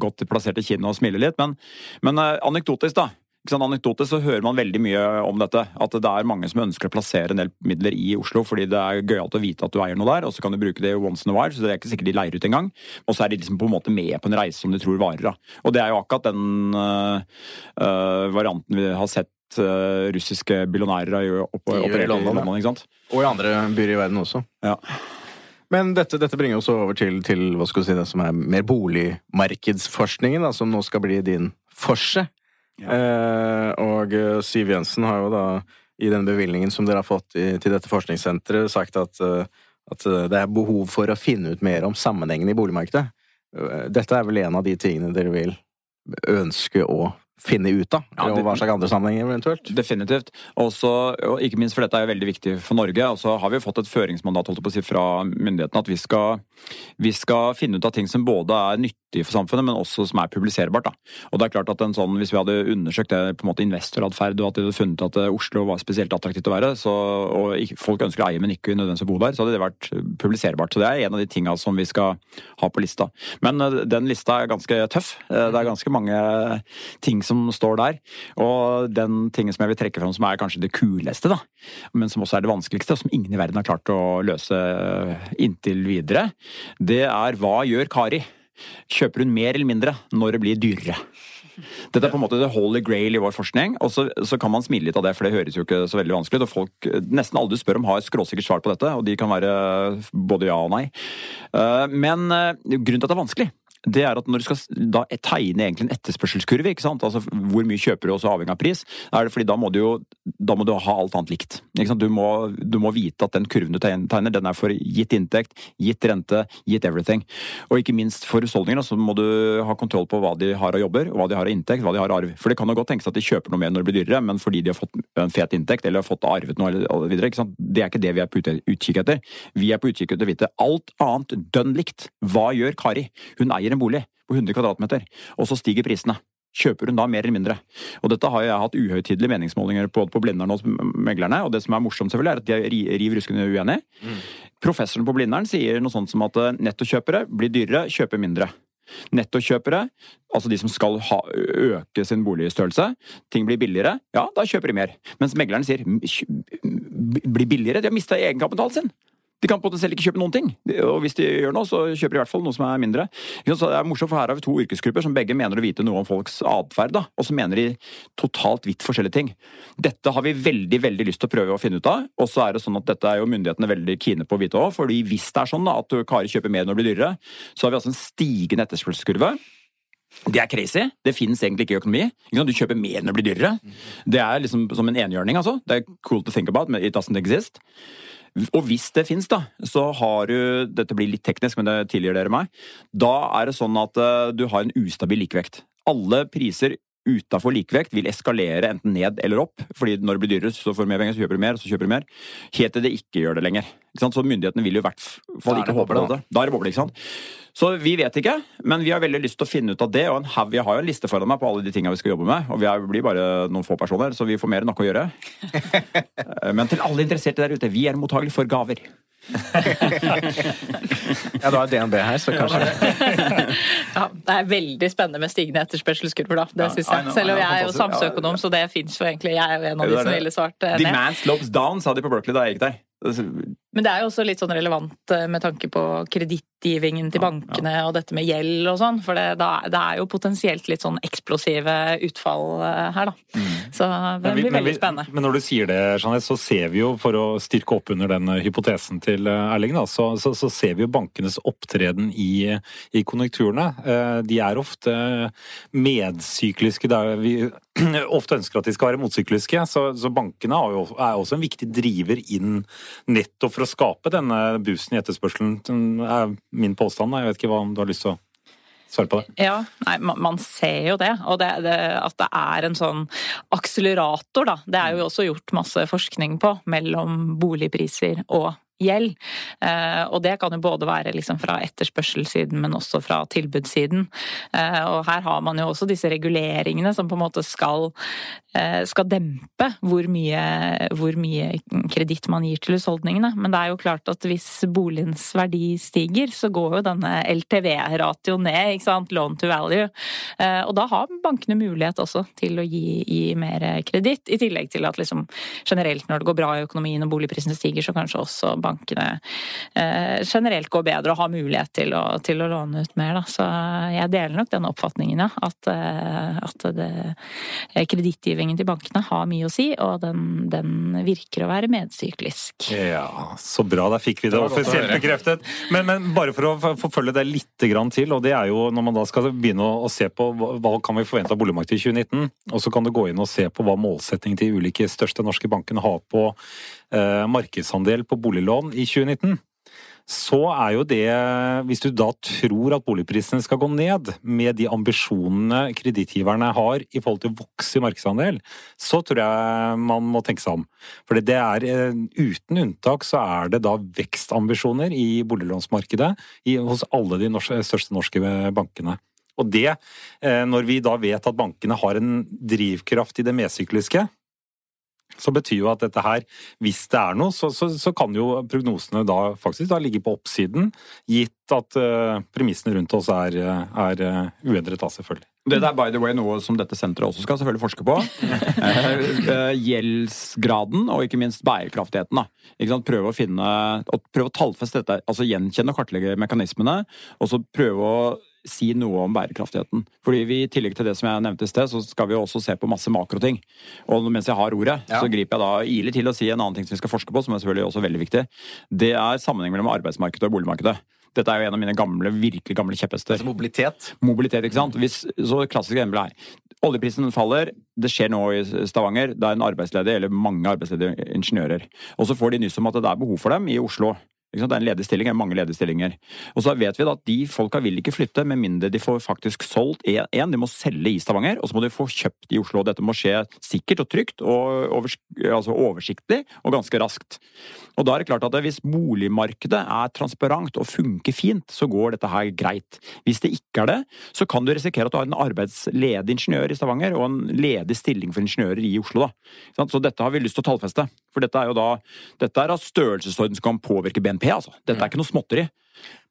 Speaker 5: godt plassert i kinnet og smiler litt, men, men uh, anekdotisk, da sånn anekdotisk så hører man veldig mye om dette. At det er mange som ønsker å plassere en del midler i Oslo fordi det er gøyalt å vite at du eier noe der, og så kan du bruke det once in a while, så det er ikke sikkert de leier ut engang. Og så er de liksom på en måte med på en reise som de tror varer. Da. Og det er jo akkurat den uh, uh, varianten vi har sett uh, russiske billionærer operere i London. London ikke sant?
Speaker 2: Og i andre byer i verden også.
Speaker 5: Ja.
Speaker 2: Men dette, dette, bringer oss over til, til hva skal si, det som er mer boligmarkedsforskningen, da, som nå skal bli din forse. Eh, og eh, Siv Jensen har jo da i den bevilgningen som dere har fått i, til dette forskningssenteret, sagt at, uh, at, det er behov for å finne ut mer om sammenhengen i boligmarkedet. Dette er vel en av de tingene dere vil ønske å finne ut av?
Speaker 5: Ja, det-
Speaker 2: og hva slags andre sammenhenger eventuelt?
Speaker 5: Definitivt. Også, og ikke minst for dette er jo veldig viktig for Norge. Og så har vi jo fått et føringsmandat holdt på å si, fra myndighetene at vi skal, vi skal finne ut av ting som både er nyttig for samfunnet, men også som er publiserbart. Da. Og det er klart at en sånn, Hvis vi hadde undersøkt det på en måte investoratferd, og at de hadde funnet at eh, Oslo var spesielt attraktivt å være, så, og folk ønsker å eie, men ikke nødvendigvis å bo der, så hadde det vært publiserbart. Så det er en av de tinga som vi skal ha på lista. Men eh, den lista er ganske tøff. Eh, Det er ganske mange ting som står der. Og den tingen som jeg vil trekke fram som er kanskje det kuleste, da, men som også er det vanskeligste, og som ingen i verden har klart å løse inntil videre, det er hva gjør Kari? Kjøper hun mer eller mindre når det blir dyrere? Dette er på en måte the holy grail i vår forskning, og så, så kan man smile litt av det, for det høres jo ikke så veldig vanskelig ut. og folk, Nesten alle du spør om har skråsikkert svar på dette, og de kan være både ja og nei. Eh, Men eh, grunnen til at det er vanskelig, det er at når du skal da tegne egentlig en etterspørselskurve, ikke sant? altså hvor mye kjøper du også avhengig av pris, er det fordi da må du jo da må du ha alt annet likt. Ikke sant? Du, må, du må vite at den kurven du tegner, den er for gitt inntekt, gitt rente, gitt everything. Og ikke minst for husholdninger, så må du ha kontroll på hva de har av jobber, hva de har av inntekt, hva de har av arv. For det kan jo godt tenkes at de kjøper noe mer når det blir dyrere, men fordi de har fått en fet inntekt eller har fått arvet noe eller videre, ikke sant? det er ikke det vi er på utkikk etter. Vi er på utkikk etter å vite alt annet dønn likt. Hva gjør Kari? Hun eier en bolig på 100 kvadratmeter, og så stiger prisene. Kjøper hun da mer eller mindre? Og dette har jeg hatt uhøytidelige meningsmålinger på, på Blindern og meglerne, og det som er morsomt selvfølgelig, er at de river ri- riv ruskende uenige. Professoren på Blindern sier noe sånt som at eh, nettokjøpere blir dyrere, kjøper mindre. Nettokjøpere, altså de som skal ha, øke sin boligstørrelse, ting blir billigere, ja, da kjøper de mer. Mens megleren sier blir billigere, de har mista egenkapitalen sin. De kan potensielt ikke kjøpe noen ting. Og hvis de gjør noe, så kjøper de i hvert fall noe som er mindre. Så det er morsomt, for Her har vi to yrkesgrupper som begge mener å vite noe om folks atferd, og så mener de totalt vidt forskjellige ting. Dette har vi veldig veldig lyst til å prøve å finne ut av, og så er det sånn at dette er jo myndighetene veldig kine på å vite òg, fordi hvis det er sånn da, at Kari kjøper mer når det blir dyrere, så har vi altså en stigende etterspørselskurve. Det er crazy. Det finnes egentlig ikke i økonomi. Du kjøper mer når det blir dyrere. Det er liksom som en enhjørning, altså. Det er cool to think about, but it doesn't exist. Og hvis det fins, da, så har du Dette blir litt teknisk, men det tilgir dere meg. Da er det sånn at eh, du har en ustabil likevekt. Alle priser utafor likevekt vil eskalere enten ned eller opp. fordi når det blir dyrere, så får du mer penger, så kjøper du mer, så kjøper du mer. Helt til det ikke gjør det lenger. Så myndighetene vil jo i hvert fall ikke håpe det. Da er det boble, ikke sant. Så vi vet ikke, men vi har veldig lyst til å finne ut av det. Og haug- vi har jo en liste foran meg på alle de tinga vi skal jobbe med. Og vi er, blir bare noen få personer, så vi får mer enn nok å gjøre. Eh, Men til alle interesserte der ute, vi er mottagelige for gaver.
Speaker 2: Ja, da er DNB her, så kanskje
Speaker 4: Ja, det er veldig spennende med stigende etterspørselskurver, da. Det
Speaker 5: Ja,
Speaker 4: synes jeg. Selv om jeg er jo samfunnsøkonom, så det fins jo egentlig. Jeg er jo en av de som ville svart eh, ned.
Speaker 5: Demand slopes down, sa de på Berkeley da jeg gikk der.
Speaker 4: Men det er jo også litt sånn relevant eh, med tanke på kredittgivingen til
Speaker 5: Ja,
Speaker 4: bankene og dette med gjeld og sånn, for det, det er jo potensielt litt sånn eksplosive utfall eh, her, da. Så det
Speaker 3: vi-
Speaker 4: blir
Speaker 3: vi-
Speaker 4: veldig spennende.
Speaker 3: Men når du sier det, Jeanette, så ser vi jo, for å styrke opp under den eh, hypotesen til Erling, da, så, så, så ser vi jo bankenes opptreden i, i konjunkturene. De er ofte medsykliske. Der vi ofte ønsker at de skal være motsykliske. Så, så bankene er jo er også en viktig driver inn nettopp for å skape denne boosten i etterspørselen. Den er min påstand. Jeg vet ikke hva om du har lyst til å svare på det.
Speaker 4: Ja, nei, man ser jo det. Og det, det, at det er en sånn akselerator, da. Det er jo også gjort masse forskning på mellom boligpriser og gjeld. Eh, og det kan jo både være liksom fra etterspørselssiden, men også fra tilbudssiden. Eh, og her har man jo også disse reguleringene som på en måte skal, eh, skal dempe hvor mye, hvor mye kreditt man gir til husholdningene. Men det er jo klart at hvis boligens verdi stiger, så går jo denne LTV-ratioen ned, ikke sant, loan to value. Og da har bankene mulighet også til å gi, gi mer kreditt, i tillegg til at liksom generelt når det går bra i økonomien og boligprisene stiger, så kanskje også bankene eh, generelt går bedre og har mulighet til å, til å låne ut mer. Da. Så jeg deler nok den oppfatningen, ja. At, eh, at det, eh, kredittgivingen til bankene har mye å si, og den, den virker å være medsyklisk.
Speaker 3: Ja, så bra. Der fikk vi det,
Speaker 2: Det
Speaker 3: offisielt bekreftet. Men, men bare for å forfølge det litt grann til, og det er jo når man da skal begynne å, å se på hva kan vi forvente av boligmarkedet i 2019, og så kan du gå inn og se på hva målsettingen til de ulike største norske bankene har på eh, markedsandel på boliglån i 2019. så er jo det Hvis du da tror at boligprisene skal gå ned med de ambisjonene kredittgiverne har i forhold til å vokse i markedsandel, så tror jeg man må tenke seg om. For det er eh, uten unntak så er det da vekstambisjoner i boliglånsmarkedet i, hos alle de norske, største norske bankene. Og det, eh, når vi da vet at bankene har en drivkraft i det medsykliske, så betyr jo at dette her, hvis det er noe, så, så, så kan jo prognosene da faktisk da ligge på oppsiden, gitt at uh, premissene rundt oss er, er uh, uendret da, selvfølgelig.
Speaker 5: Det er by the way noe som dette senteret også skal selvfølgelig forske på. Eh, gjeldsgraden og ikke minst bærekraftigheten. Da. Prøve å finne, prøve å tallfeste dette, altså gjenkjenne og kartlegge mekanismene. Og så prøve å si noe om bærekraftigheten. Fordi vi, I tillegg til det som jeg nevnte i sted, så skal vi også se på masse makroting. Og mens jeg har ordet, ja. så griper jeg da ilig til å si en annen ting som vi skal forske på, som er selvfølgelig også veldig viktig. Det er sammenheng mellom arbeidsmarkedet og boligmarkedet. Dette er jo en av mine gamle, virkelig gamle kjepphester.
Speaker 2: Altså mobilitet?
Speaker 5: Mobilitet, ikke sant. Hvis, så klassisk eksempel her. Oljeprisen faller, det skjer nå i Stavanger. Det er en arbeidsledig, eller mange arbeidsledige ingeniører. Og så får de nyss om at det er behov for dem i Oslo. Det er en ledig stilling, mange ledige stillinger. Og så vet vi da at de folka vil ikke flytte med mindre de får faktisk solgt én. De må selge i Stavanger, og så må de få kjøpt i Oslo. Dette må skje sikkert og trygt og overs altså oversiktlig og ganske raskt. Og da er det klart at Hvis boligmarkedet er transparent og funker fint, så går dette her greit. Hvis det ikke er det, så kan du risikere at du har en arbeidsledig ingeniør i Stavanger og en ledig stilling for ingeniører i Oslo. Da. Så dette har vi lyst til å tallfeste. For dette er jo da dette er av størrelsesorden som kan påvirke BNP. altså. Dette er mm. ikke noe småtteri.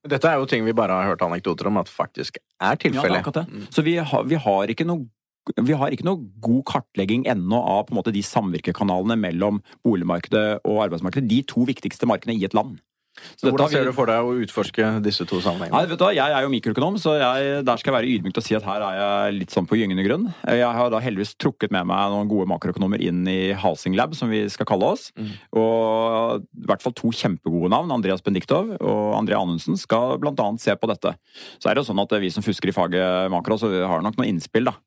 Speaker 2: Dette er jo ting vi bare har hørt anekdoter om at faktisk er tilfellet.
Speaker 5: Ja, det Så vi har, vi har, ikke noe vi har ikke noe god kartlegging ennå av på en måte de samvirkekanalene mellom boligmarkedet og arbeidsmarkedet. De to viktigste markedene i et land.
Speaker 2: Så Hvordan ser du for deg å utforske disse to sammenhengene?
Speaker 5: Nei, vet du, jeg er jo mikroøkonom, så jeg, der skal jeg være ydmyk til å si at her er jeg litt sånn på gyngende grunn. Jeg har da heldigvis trukket med meg noen gode makroøkonomer inn i Halsing Lab, som vi skal kalle oss. Mm. Og i hvert fall to kjempegode navn, Andreas Bendiktov og André Anundsen, skal annet se på dette. Så er det jo sånn at vi som fusker i faget makro, så har nok noen innspill, da.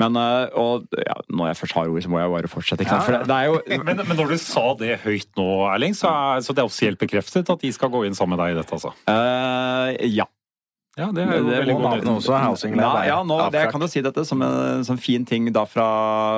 Speaker 5: Men eh, og, ja, når jeg først har ord, så må jeg bare fortsette. Ikke sant?
Speaker 3: Ja, ja. Jo... men, men, når du sa det høyt nå, Erling, så er, så det er offisielt bekreftet at de skal gå inn sammen med deg i dette, altså?
Speaker 5: Uh, ja.
Speaker 3: Ja, det er jo det, veldig god
Speaker 2: nytt. Housing Lab
Speaker 5: ja, nå, det, jeg kan jo si dette som en som fin ting da fra,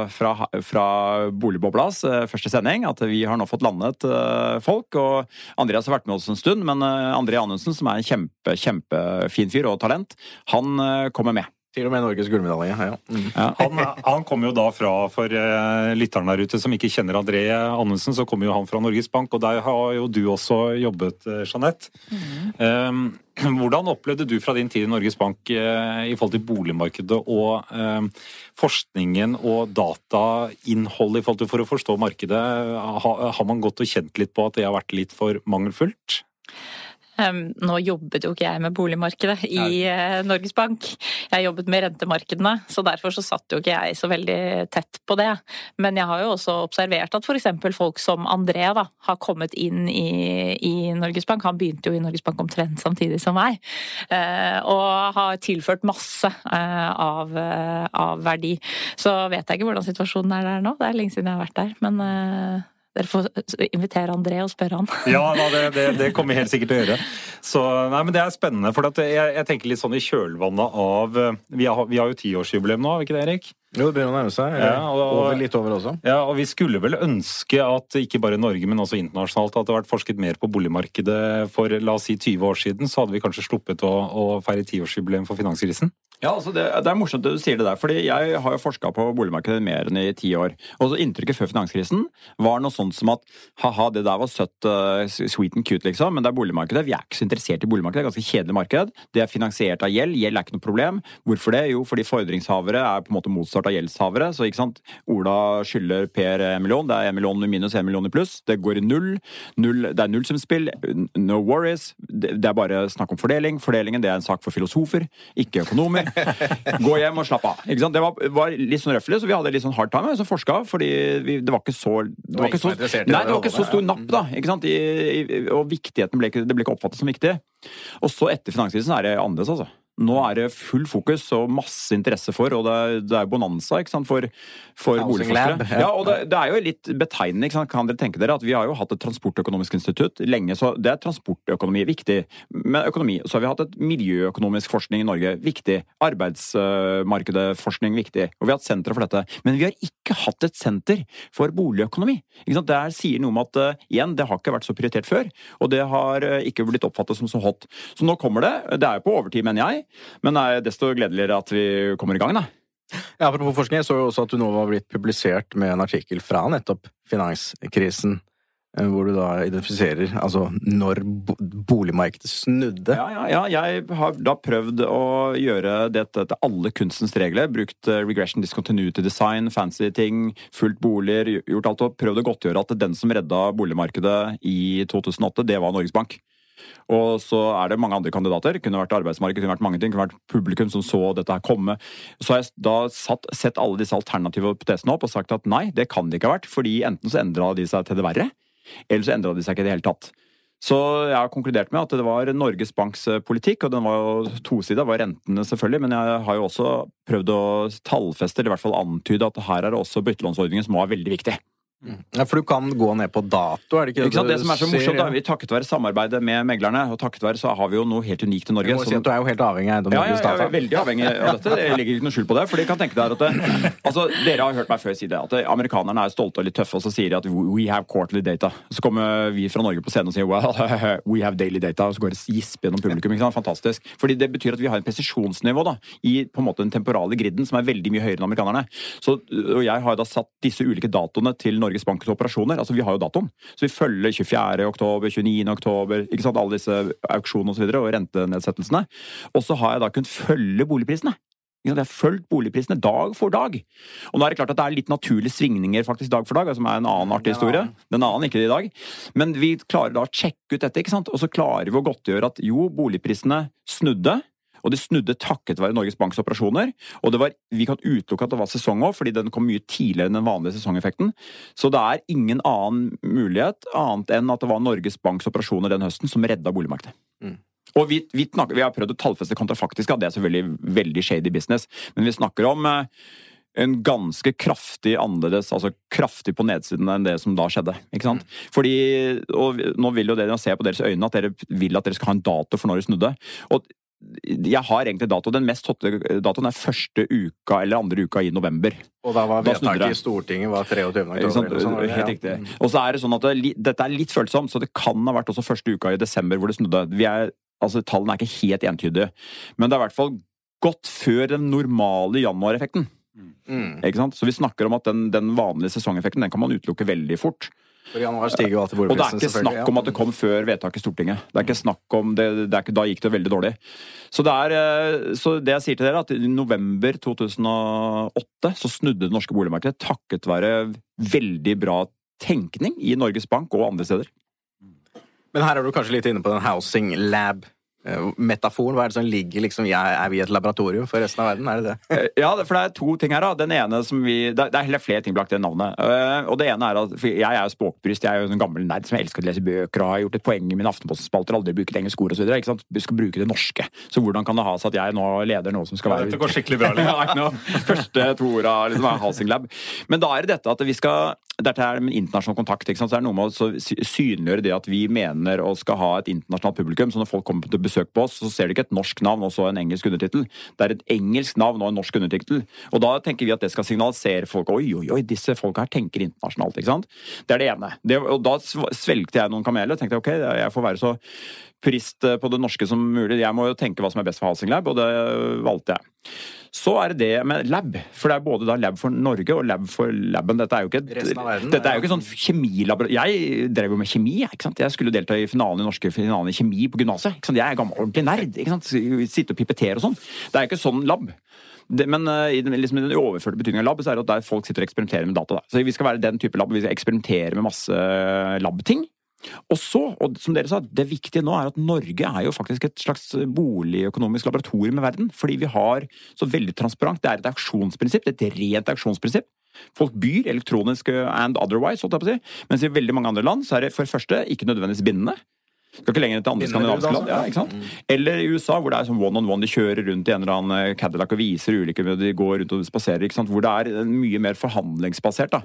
Speaker 5: fra, fra Boligboblas uh, første sending, at vi har nå fått landet uh, folk. og Andreas har vært med oss en stund, men uh, André Anundsen, som er en kjempe, kjempefin fyr og talent, han kommer med.
Speaker 2: Til og med Norges gullmedalje. Ja. Mm.
Speaker 3: Ja. Han, han kommer jo da fra, for uh, lytterne der ute som ikke kjenner André Annesen, så kommer jo han fra Norges Bank, og der har jo du også jobbet, uh, Jeanette. Mm. Um, hvordan opplevde du fra din tid i Norges Bank uh, i forhold til boligmarkedet og um, forskningen og datainnholdet i forhold til for å forstå markedet? Ha, har man gått og kjent litt på at det har vært litt for mangelfullt?
Speaker 4: Um, nå jobbet jo ikke jeg med boligmarkedet i uh, Norges Bank. Jeg jobbet med rentemarkedene, så derfor så satt jo ikke jeg så veldig tett på det. Men jeg har jo også observert at f.eks. folk som André da, har kommet inn i, i, Norges Bank. Han begynte jo i Norges Bank omtrent samtidig som meg, uh, og har tilført masse uh, av, av, verdi. Så vet jeg ikke hvordan situasjonen er der nå. Det er lenge siden jeg har vært der. men dere får invitere André og spørre han.
Speaker 3: ja, det, det, det, kommer vi helt sikkert til å gjøre. Så, nei, men Det er spennende. for jeg, jeg, tenker litt sånn i kjølvannet av Vi har, vi har jo tiårsjubileum nå, har vi ikke det, Erik?
Speaker 2: Jo, det begynner å nærme seg. Ja, og, over, litt over også.
Speaker 3: Ja, og Vi skulle vel ønske at ikke bare Norge, men også internasjonalt, at det hadde vært forsket mer på boligmarkedet for la oss si 20 år siden. Så hadde vi kanskje sluppet å, å feire tiårsjubileum for finanskrisen.
Speaker 5: Ja, altså det, det, er morsomt at du sier det der. fordi Jeg har jo forska på boligmarkedet mer enn i ti år. Og så Inntrykket før finanskrisen var noe sånt som at ha-ha, det der var søtt, uh, sweet and cute, liksom. Men det er boligmarkedet. Vi er ikke så interessert i boligmarkedet. Det er ganske kjedelig marked. Det er finansiert av gjeld. Gjeld er ikke noe problem. Hvorfor det? Jo, fordi fordringshavere er på en måte motsatt av gjeldshavere. Så ikke sant, Ola skylder Per en million. Det er en million minus en million i pluss. Det går i null. null det er nullsumspill. No worries. Det, det er bare snakk om fordeling. Fordelingen det er en sak for filosofer, ikke økonomer. Gå hjem og slapp av. Det var, var, litt sånn røffelig, så vi hadde litt sånn hard time Så forska, fordi vi, det var ikke så det var ikke så, nei, det var ikke så stor napp, da. I, i, og viktigheten ble ikke, det ble ikke oppfattet som viktig. Og så etter finanskrisen er det annerledes, altså. Nå er det full fokus og masse interesse for, og det er, det er bonanza ikke sant, for, for boligforskere.
Speaker 2: Ja.
Speaker 5: Og det, det er jo litt betegnende. Ikke sant? Kan dere tenke dere at Vi har jo hatt et transportøkonomisk institutt lenge, så det er transportøkonomi viktig. Men økonomi, så har vi hatt et miljøøkonomisk forskning i Norge viktig. Arbeidsmarkedsforskning viktig. Og vi har hatt sentre for dette. Men vi har ikke hatt et senter for boligøkonomi. Ikke sant? Det her sier noe om at eh, igjen, det har ikke vært så prioritert før. Og det har eh, ikke blitt oppfattet som så hot. Så nå kommer det. Det er jo på overtid, mener jeg. Men det er desto gledeligere at vi kommer i gang, da.
Speaker 2: Ja, apropos forskning, jeg så jo også at du nå var blitt publisert med en artikkel fra nettopp finanskrisen, eh, hvor du da identifiserer altså når boligmarkedet snudde.
Speaker 5: Ja, ja, ja. Jeg har da prøvd å gjøre dette til alle kunstens regler. Brukt eh, regression discontinuity design, fancy ting, fulgt boliger, gjort alt og prøvd å godtgjøre at den som redda boligmarkedet i 2008, det var Norges Bank. Og så er det mange andre kandidater. Kunne vært arbeidsmarked, kunne vært mange ting. Kunne vært publikum som så dette her komme. Så har jeg da satt, sett alle disse alternative hypotesene opp og sagt at nei, det kan det ikke ha vært. Fordi enten så endra de seg til det verre, eller så endra de seg ikke i det hele tatt. Så jeg har konkludert med at det var Norges Banks eh, politikk, og den var jo tosida, var rentene selvfølgelig, men jeg har jo også prøvd å tallfeste, eller i hvert fall antyde, at her er det også byttelånsordningen som var veldig viktig.
Speaker 2: Ja, For du kan gå ned på dato, er det ikke
Speaker 5: Ikke sant? Det som er så morsomt, da, vi takket være samarbeidet med meglerne, og takket være så har vi jo noe helt unikt i
Speaker 2: Du
Speaker 5: Norge.
Speaker 2: må si du er jo helt avhengig av eiendom
Speaker 5: ja, ja, jeg er veldig avhengig av dette. Jeg legger ikke noe skjul på det. For de kan tenke deg at det, altså, Dere har hørt meg før si det, at amerikanerne er stolte og litt tøffe, og så sier de at we have quarterly data. Så kommer vi fra Norge på scenen og sier well, we have daily data, og så går det gisp gjennom publikum. ikke sant? Fantastisk. Fordi det betyr at vi har en presisjonsnivå da, i på en måte den temporale griden som er veldig mye høyere enn amerikanerne. Så, og jeg har da satt disse ulike datoene til Norges Banks operasjoner. altså Vi har jo datoen. Så vi følger 24. oktober, 29. oktober, ikke sant, alle disse auksjonene og så videre, og rentenedsettelsene. Og så har jeg da kunnet følge boligprisene. Jeg har fulgt boligprisene dag for dag. Og nå er det klart at det er litt naturlige svingninger faktisk dag for dag, som er en annen artig historie. Den annen ikke i dag. Men vi klarer da å sjekke ut dette, ikke sant? og så klarer vi å godtgjøre at jo, boligprisene snudde. Og det snudde takket være Norges Banks operasjoner. Og det var, vi kan utelukke at det var sesong òg, fordi den kom mye tidligere enn den vanlige sesongeffekten. Så det er ingen annen mulighet annet enn at det var Norges Banks operasjoner den høsten som redda boligmarkedet.
Speaker 2: Mm.
Speaker 5: Og vi, vi, snakker, vi har prøvd å tallfeste kontrafaktiske, det er selvfølgelig veldig shady business, men vi snakker om eh, en ganske kraftig annerledes, altså kraftig på nedsiden enn det som da skjedde. ikke sant? Fordi, og Nå vil jo dere se på deres øyne at dere vil at dere skal ha en dato for når det snudde. Og jeg har egentlig dato. Den mest hotte datoen er første uka eller andre uka i november.
Speaker 2: Og da var vedtaket i Stortinget var 23. oktober. Sånn.
Speaker 5: Helt riktig.
Speaker 2: Ja.
Speaker 5: Og så er det sånn at det, dette er litt følsomt, så det kan ha vært også første uka i desember hvor det snudde. Vi er, altså Tallene er ikke helt entydige, men det er i hvert fall godt før den normale januareffekten.
Speaker 2: Mm.
Speaker 5: Ikke sant? Så vi snakker om at den, den vanlige sesongeffekten den kan man utelukke veldig fort.
Speaker 2: For januar stiger jo alltid
Speaker 5: Og det er ikke snakk om at det kom før vedtaket i Stortinget. Det er ikke snakk om det, det ikke, Da gikk det veldig dårlig. Så det, er, eh, så det jeg sier til dere, er at i november 2008 så snudde det norske boligmarkedet takket være veldig bra tenkning i Norges Bank og andre steder.
Speaker 2: Men her er du kanskje litt inne på den housing lab-metaforen. Hva er det som ligger liksom Er vi et laboratorium for resten av verden? Er det det?
Speaker 5: Eh, Ja, for det er to ting her. da. Den ene som vi, Det er er heller flere ting bak det navnet. Eh, Og det ene er at for Jeg er jo språkbryst. Jeg er jo en gammel nerd som elsker å lese bøker og har gjort et poeng i mine Aftenposten-spalter. Aldri bruket engelske ord osv. Vi skal bruke det norske. Så hvordan kan det ha seg at jeg nå leder noe som skal være
Speaker 3: Dette går skikkelig bra. Liksom.
Speaker 5: Ja. Første to orda liksom, er Housing Lab. Men da er det dette at vi skal dette er med internasjonal kontakt. ikke sant? Så det er noe med å synliggjøre det at vi mener og skal ha et internasjonalt publikum. Så når folk kommer til besøk på oss, så ser du ikke et norsk navn og så en engelsk undertittel. Det er et engelsk navn og en norsk undertittel. Og da tenker vi at det skal signalisere folk oi, oi, oi, disse folka her tenker internasjonalt. ikke sant? Det er det ene. Det, og da svelgte jeg noen kameler og tenkte ok, jeg får være så purist eh, på det norske som mulig. Jeg må jo tenke hva som er best for Housing Lab, og det valgte jeg. Så er det det med lab. For det er både lab for Norge og lab for laben. Dette er jo ikke,
Speaker 2: verden,
Speaker 5: dette er jo ikke sånn kjemilabor... Jeg drev jo med kjemi. ikke sant? Jeg skulle delta i finalen i norske finalen i kjemi på gymnaset. Jeg er gammel ordentlig nerd. ikke sant? Sitte og pipettere og sånn. Det er jo ikke sånn lab. Det, men uh, i den, liksom, i den overførte betydningen av lab, så er det at der folk sitter og eksperimenterer med data. Da. Så vi skal være den type lab. Vi skal eksperimentere med masse lab-ting. Og så, og som dere sa, det viktige nå er at Norge er jo faktisk et slags boligøkonomisk laboratorium i verden. Fordi vi har så veldig transparent. Det er et auksjonsprinsipp. Et rent auksjonsprinsipp. Folk byr elektronisk uh, and otherwise, holdt jeg på å si. Mens i veldig mange andre land så er det for det første ikke nødvendigvis bindende. Skal ikke lenger enn til andre skandinaviske land. Ja, ikke sant? Eller i USA, hvor det er sånn one on one. De kjører rundt i en eller annen eh, Cadillac og viser ulike De går rundt og spaserer. ikke sant? Hvor det er eh, mye mer forhandlingsbasert. da.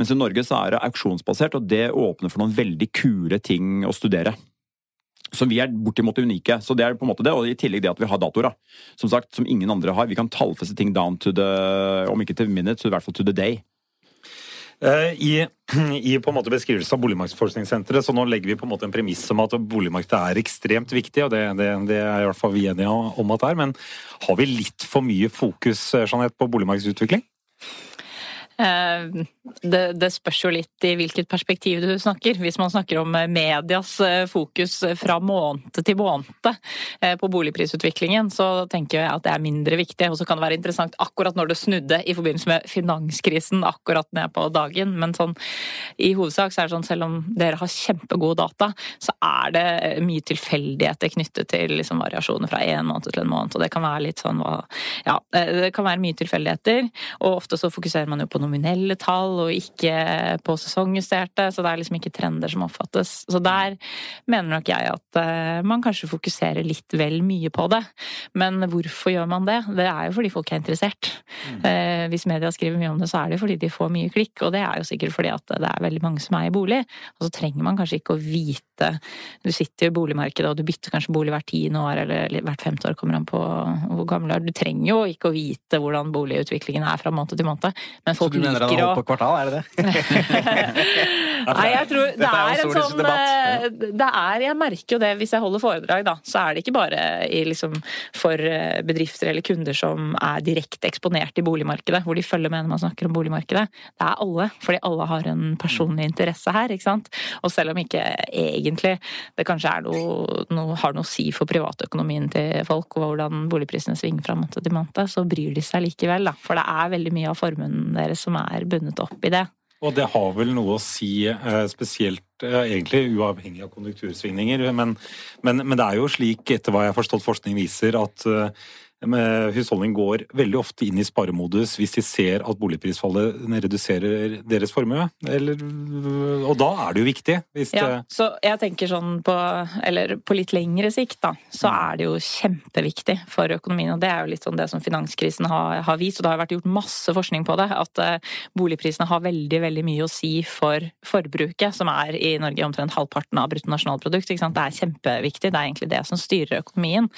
Speaker 5: Mens i Norge så er det auksjonsbasert, og det åpner for noen veldig kule ting å studere. Så vi er bortimot unike. Så det er på en måte det, Og i tillegg det at vi har datoer. da. Som sagt, som ingen andre har. Vi kan tallfeste ting down to the Om ikke til minutes, så i hvert fall to the day.
Speaker 3: Eh, I, I på en måte beskrivelsen av Boligmarkedsforskningssenteret, så nå legger vi på en måte en premiss om at boligmarkedet er ekstremt viktig, og det, det, det er i hvert fall vi enige om at det er. Men har vi litt for mye fokus eh, Jeanette, på boligmarkedsutvikling?
Speaker 4: Eh, Det, det spørs jo litt i hvilket perspektiv du snakker. Hvis man snakker om eh, medias eh, fokus fra måned til måned på boligprisutviklingen, så tenker jeg at det er mindre viktig. Og så kan det være interessant akkurat når det snudde i forbindelse med finanskrisen akkurat ned på dagen. Men sånn, i hovedsak så er det sånn selv om dere har kjempegode data, så er det mye tilfeldigheter knyttet til liksom variasjoner fra en måned til en måned. Og det kan være litt sånn hva Ja, det kan være mye tilfeldigheter. Og ofte så fokuserer man jo på nominelle tall og ikke på sesongjusterte, så det er liksom ikke trender som oppfattes. Så der mener nok jeg at eh, man kanskje fokuserer litt vel mye på det. Men hvorfor gjør man det? Det er jo fordi folk er interessert. Mm. Hvis media skriver mye om det, så er det fordi de får mye klikk, og det er jo sikkert fordi at det er veldig mange som er i bolig. Og så trenger man kanskje ikke å vite Du sitter jo i boligmarkedet, og du bytter kanskje bolig hvert tiende år, eller hvert femte år, kommer an på hvor gammel du er. Du trenger jo ikke å vite hvordan boligutviklingen er fra måned til måned, men folk
Speaker 2: du mener
Speaker 4: liker
Speaker 2: han
Speaker 4: å
Speaker 2: holdt på kvartal, er det det?
Speaker 4: Nei, jeg tror det
Speaker 2: er
Speaker 4: en sånn eh, Det er, Jeg merker jo det hvis jeg holder foredrag, da. Så er det ikke bare i, liksom, for eh, bedrifter eller kunder som er direkte eksponert i boligmarkedet, hvor de følger med når man snakker om boligmarkedet. Det er alle, fordi alle har en personlig interesse her, ikke sant. Og selv om ikke egentlig det kanskje er noe, noe, har noe å si for privatøkonomien til folk, og hvordan boligprisene svinger fra måned til måned, så bryr de seg likevel, da. For det er veldig mye av formuen deres som er bundet opp i det.
Speaker 3: Og det har vel noe å si, eh, spesielt eh, egentlig uavhengig av konjunktursvingninger. Men, men, men det er jo slik, etter hva jeg har forstått forskning viser, at eh, husholdning går veldig ofte inn i sparemodus hvis de ser at boligprisfallet reduserer deres formue. Eller, og da er det jo viktig.
Speaker 4: Ja,
Speaker 3: det,
Speaker 4: så jeg tenker sånn på, eller på litt lengre sikt, da, så er det jo kjempeviktig for økonomien. Og det er jo litt sånn det som finanskrisen har, har vist, og det har vært gjort masse forskning på det, at eh, boligprisene har veldig, veldig mye å si for forbruket, som er i Norge omtrent halvparten av bruttonasjonalprodukt. Det er kjempeviktig, det er egentlig det som styrer økonomien.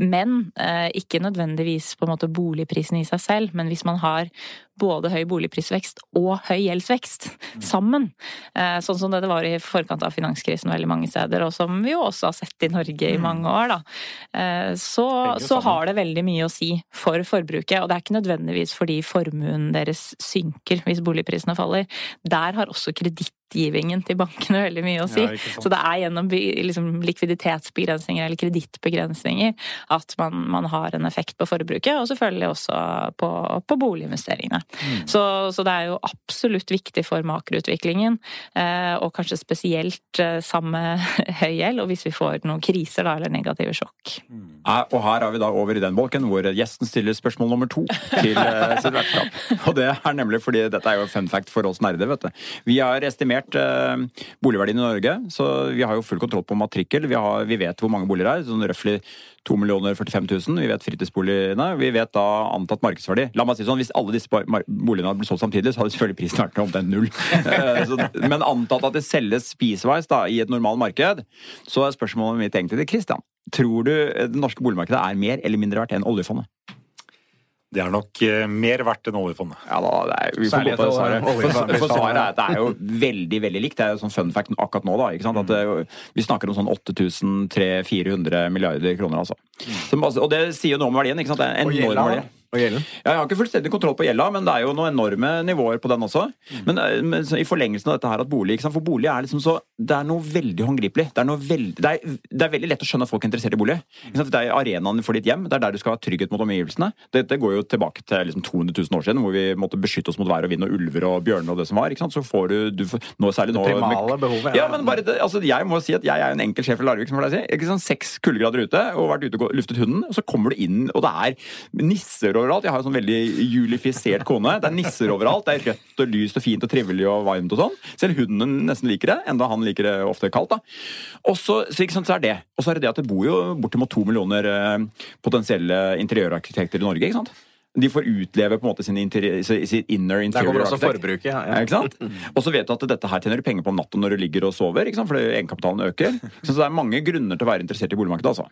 Speaker 4: Men eh, ikke nødvendigvis på en måte boligprisen i seg selv, men hvis man har både høy boligprisvekst og høy gjeldsvekst sammen, eh, sånn som det var i forkant av finanskrisen veldig mange steder, og som vi jo også har sett i Norge i mange år, da, eh, så, så har det veldig mye å si for forbruket. Og det er ikke nødvendigvis fordi formuen deres synker hvis boligprisene faller. Der har også kredittgivingen til bankene veldig mye å si.
Speaker 3: Ja,
Speaker 4: så det er gjennom liksom, likviditetsbegrensninger eller kredittbegrensninger at man, man har en effekt på forbruket, og selvfølgelig også på, på boliginvesteringene.
Speaker 3: Mm.
Speaker 4: Så, så det er jo absolutt viktig for makroutviklingen, eh, og kanskje spesielt eh, sammen med høy gjeld, og hvis vi får noen kriser da, eller negative sjokk.
Speaker 5: Ja, Og her er vi da over i den bolken hvor gjesten stiller spørsmål nummer to til eh, sitt vertskap. Og det er nemlig fordi dette er jo fun fact for oss nerder, vet du. Vi har estimert eh, boligverdien i Norge, så vi har jo full kontroll på matrikkel. Vi, har, vi vet hvor mange boliger det er, sånn røftlig 2 45 000. Vi vet fritidsboligene. Vi vet da antatt markedsverdi. La meg si sånn, Hvis alle disse boligene hadde blitt solgt samtidig, så hadde selvfølgelig prisen vært omtrent null. Eh, så, men antatt at det selges spiseveis da, i et normalt marked, så er spørsmålet mitt egentlig til Christian. Tror du det norske boligmarkedet er mer eller mindre verdt enn oljefondet?
Speaker 3: det er nok eh, mer verdt enn oljefondet.
Speaker 5: Ja da, det er, vi får gå på det svaret. For, for svaret er at det er jo veldig, veldig likt. Det er jo sånn fun fact akkurat nå, da. ikke sant? At det, vi snakker om sånn 8300-400 milliarder kroner, altså. Som, altså. Og det sier jo noe om verdien. ikke sant? Det er en enorm verdi.
Speaker 2: Og gjelden?
Speaker 5: Ja, jeg har ikke fullstendig kontroll på gjelda, men det er jo noen enorme nivåer på den også. Men, eh, men i forlengelsen av dette her at bolig? For bolig er liksom så Det er noe veldig håndgripelig. Det er, noe veldig, det er, det er veldig lett å skjønne at folk er interessert i bolig. Det er arenaen for ditt hjem. Det er der du skal ha trygghet mot omgivelsene. Dette går jo tilbake til liksom 200 000 år siden, hvor vi måtte beskytte oss mot vær og vind og ulver og bjørner og det som var. ikke sant? Så får du, du nå, Særlig nå
Speaker 2: Primale behovet.
Speaker 5: ja, men bare altså Jeg må si at jeg er en enkel sjef i Larvik. som jeg pleier å si. Seks kuldegrader ute, og vært ute og luftet hunden. Og så kommer du inn, og det er nisser overalt. Jeg har en sånn veldig julifisert kone. Det er nisser overalt. Det er rødt og lyst og fint og trivelig og varmt og sånn. Selv hunden nesten liker det, enda han liker det ofte kaldt. da. Og så, sant, så er det. Og så er det det at det bor jo bortimot to millioner eh, potensielle interiørarkitekter i Norge. ikke sant? De får utleve på en måte sin, interiør, sin inner
Speaker 2: Der
Speaker 5: interior
Speaker 2: kommer også
Speaker 5: architect.
Speaker 2: forbruket. Ja,
Speaker 5: Ja, ikke sant? Og så vet du at dette her tjener du penger på om natta når du ligger og sover, ikke sant? fordi egenkapitalen øker. Så det er mange grunner til å være interessert i boligmarkedet. altså.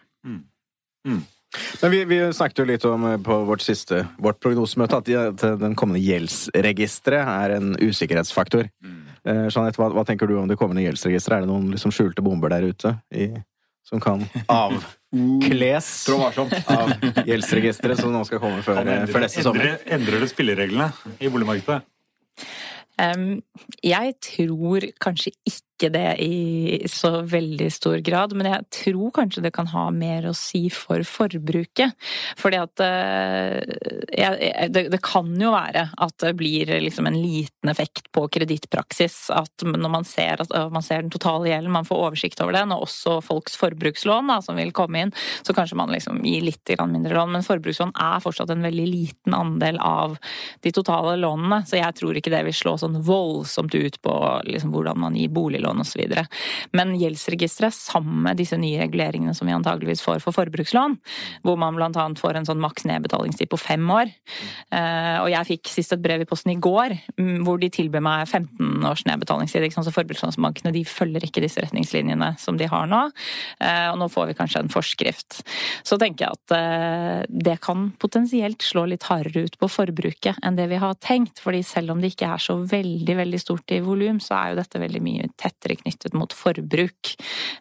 Speaker 2: Men vi, vi snakket jo litt om eh, på vårt siste vårt prognosemøte at, de, at den kommende gjeldsregisteret er en usikkerhetsfaktor. Eh, Jeanette, hva, hva tenker du om det kommende gjeldsregisteret? Er det noen liksom skjulte bomber der ute i, som kan avkles av gjeldsregisteret som nå skal komme før, eh, før neste sommer?
Speaker 3: Endrer, endrer det spillereglene i boligmarkedet?
Speaker 4: Um, jeg tror kanskje ikke det i så veldig stor grad, men jeg tror kanskje det kan ha mer å si for forbruket. Fordi at eh, jeg, det, det kan jo være at det blir liksom en liten effekt på kredittpraksis. At når man ser, at, man ser den totale gjelden, man får oversikt over den, og også folks forbrukslån da, som vil komme inn, så kanskje man liksom gir litt mindre lån. Men forbrukslån er fortsatt en veldig liten andel av de totale lånene, så jeg tror ikke det vil slå sånn voldsomt ut på liksom, hvordan man gir boliglån osv. Men gjeldsregisteret, sammen med disse nye reguleringene som vi antageligvis får for forbrukslån, hvor man annet får en sånn maks nedbetalingstid på fem år Eh, Og jeg fikk sist et brev i posten i går mm, hvor de tilbød meg 15 års nedbetalingstid. Så forbrukslånsbankene de følger ikke disse retningslinjene som de har nå. Eh, Og nå får vi kanskje en forskrift. Så tenker jeg at eh, det kan potensielt slå litt hardere ut på forbruket enn det vi har tenkt. fordi selv om det ikke er så veldig veldig stort i volum, så er jo dette veldig mye tettere knyttet mot forbruk.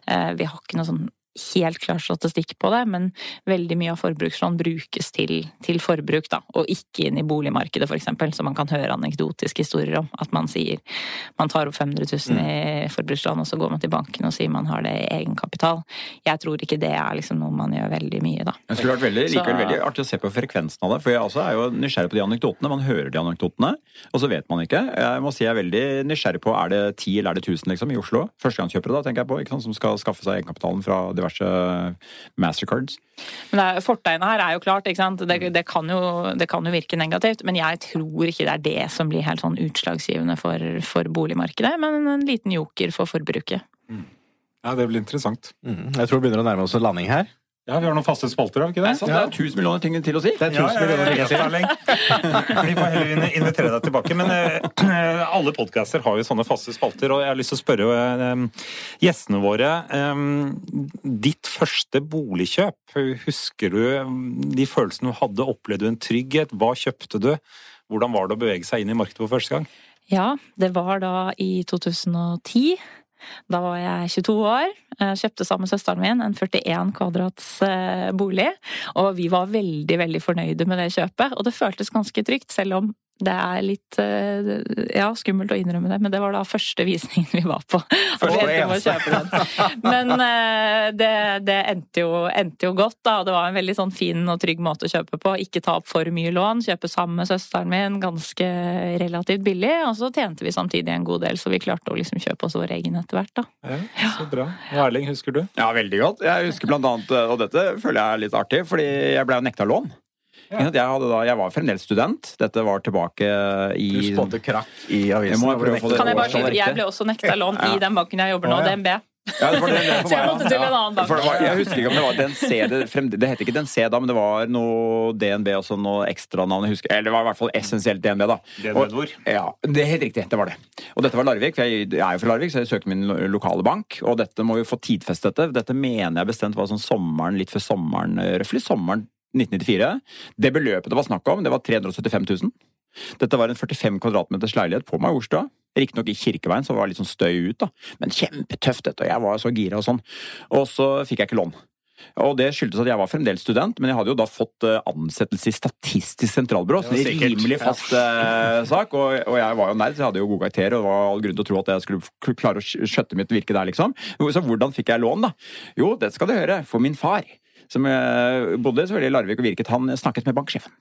Speaker 4: Eh, Vi har ikke noe sånn helt klar statistikk på det, men veldig mye av forbrukslån brukes til, til forbruk, da, og ikke inn i boligmarkedet, eksempel, som man kan høre anekdotiske historier om. At man sier man tar opp 500 000 i forbrukslån, og så går man til banken og sier man har det i egenkapital. Jeg tror ikke det er liksom noe man gjør veldig mye, da.
Speaker 5: Det skulle vært veldig,
Speaker 4: Så-
Speaker 5: likevel veldig artig å se på frekvensen av det. For jeg også er jo nysgjerrig på de anekdotene. Man hører de anekdotene, og så vet man ikke. Jeg må si jeg er veldig nysgjerrig på er det 10 eller er det 1000 liksom, i Oslo. Førstegangskjøpere da, tenker jeg på, som skal skaffe seg egenkapitalen fra diverse mastercards.
Speaker 4: Men det er, fortegnet her er jo klart, ikke sant. Det, det, kan jo, det kan jo virke negativt, men jeg tror ikke det er det som blir helt sånn utslagsgivende for, for boligmarkedet, men en liten joker for forbruket.
Speaker 3: Ja, det blir interessant.
Speaker 2: Mm. Jeg tror det begynner å nærme oss en landing her.
Speaker 3: Ja, Vi har noen faste spalter, har vi ikke
Speaker 5: Det
Speaker 3: det?
Speaker 5: er sant, det er 1000 millioner ting til å si.
Speaker 2: Det er
Speaker 3: Ja,
Speaker 2: tusen
Speaker 3: ja,
Speaker 2: millioner ting til.
Speaker 3: si. Vi får heller in- invitere deg tilbake. Men uh, alle podcaster har jo sånne faste spalter, og jeg har lyst til å spørre uh, gjestene våre um, Ditt første boligkjøp, husker du de følelsene du hadde? Opplevde du en trygghet? Hva kjøpte du? Hvordan var det å bevege seg inn i markedet for første gang?
Speaker 4: Ja, det var da i 2010. Da var jeg 22 år. Kjøpte sammen med søsteren min en 41 kvadrats eh, bolig. Og vi var veldig, veldig fornøyde med det kjøpet. Og det føltes ganske trygt, selv om det er litt eh, ja, skummelt å innrømme det. Men det var da første visningen vi var på. Men eh, det, det endte, jo, endte jo godt, da. Det var en veldig sånn fin og trygg måte å kjøpe på. Ikke ta opp for mye lån. Kjøpe sammen med søsteren min, ganske relativt billig. Og så tjente vi samtidig en god del, så vi klarte å liksom kjøpe oss vår egen etter hvert, da.
Speaker 3: Ja, så bra. Og Erling, husker du?
Speaker 5: Ja, veldig godt. Jeg husker blant annet, og dette føler jeg er litt artig, fordi jeg ble jo nekta lån.
Speaker 3: Ja.
Speaker 5: Jeg, hadde da, jeg var fremdeles student. Dette var tilbake i
Speaker 2: Du spådde krakk i avisen.
Speaker 5: Jeg
Speaker 4: Kan jeg bare skyte, jeg ble også nekta lån
Speaker 5: Ja.
Speaker 4: i den banken jeg jobber nå,
Speaker 2: oh, ja.
Speaker 4: DNB.
Speaker 5: Ja, det var det, det for
Speaker 4: Så jeg
Speaker 5: meg,
Speaker 4: måtte
Speaker 5: ja.
Speaker 4: til en annen bank.
Speaker 5: Var, jeg husker ikke om det var DNC det, det het ikke DNC da, men det var noe DNB og sånn noe ekstranavn. Eller det var i hvert fall essensielt DNB, da.
Speaker 3: DNB
Speaker 5: Og-? Ja, det er helt riktig. Det var det. Og dette var Larvik. for Jeg, jeg er jo fra Larvik, så jeg søker min lokale bank. Og dette må vi få tidfestet. dette. Dette mener jeg bestemt var sånn sommeren, litt før sommeren, Røffelig røftlig sommeren 1994. Det beløpet det var snakk om, det var 375 000. Dette var en 45 kvadratmeters leilighet på Majorstua. Riktignok i Kirkeveien, så det var litt sånn støy ut, da. Men kjempetøft, dette. Og jeg var så gira og sånn. Og så fikk jeg ikke lån. Og det skyldtes at jeg var fremdeles student, men jeg hadde jo da fått eh, ansettelse i Statistisk sentralbyrå. Så
Speaker 2: Det
Speaker 5: en rimelig fast eh, sak. Og, og jeg var jo nerd, så jeg hadde jo gode karakterer, og det var all grunn til å tro at jeg skulle klare å skjøtte mitt virke der, liksom. Så hvordan fikk jeg lån, da? Jo, det skal du høre. For min far, som eh, bodde selvfølgelig i Larvik og virket, han snakket med banksjefen.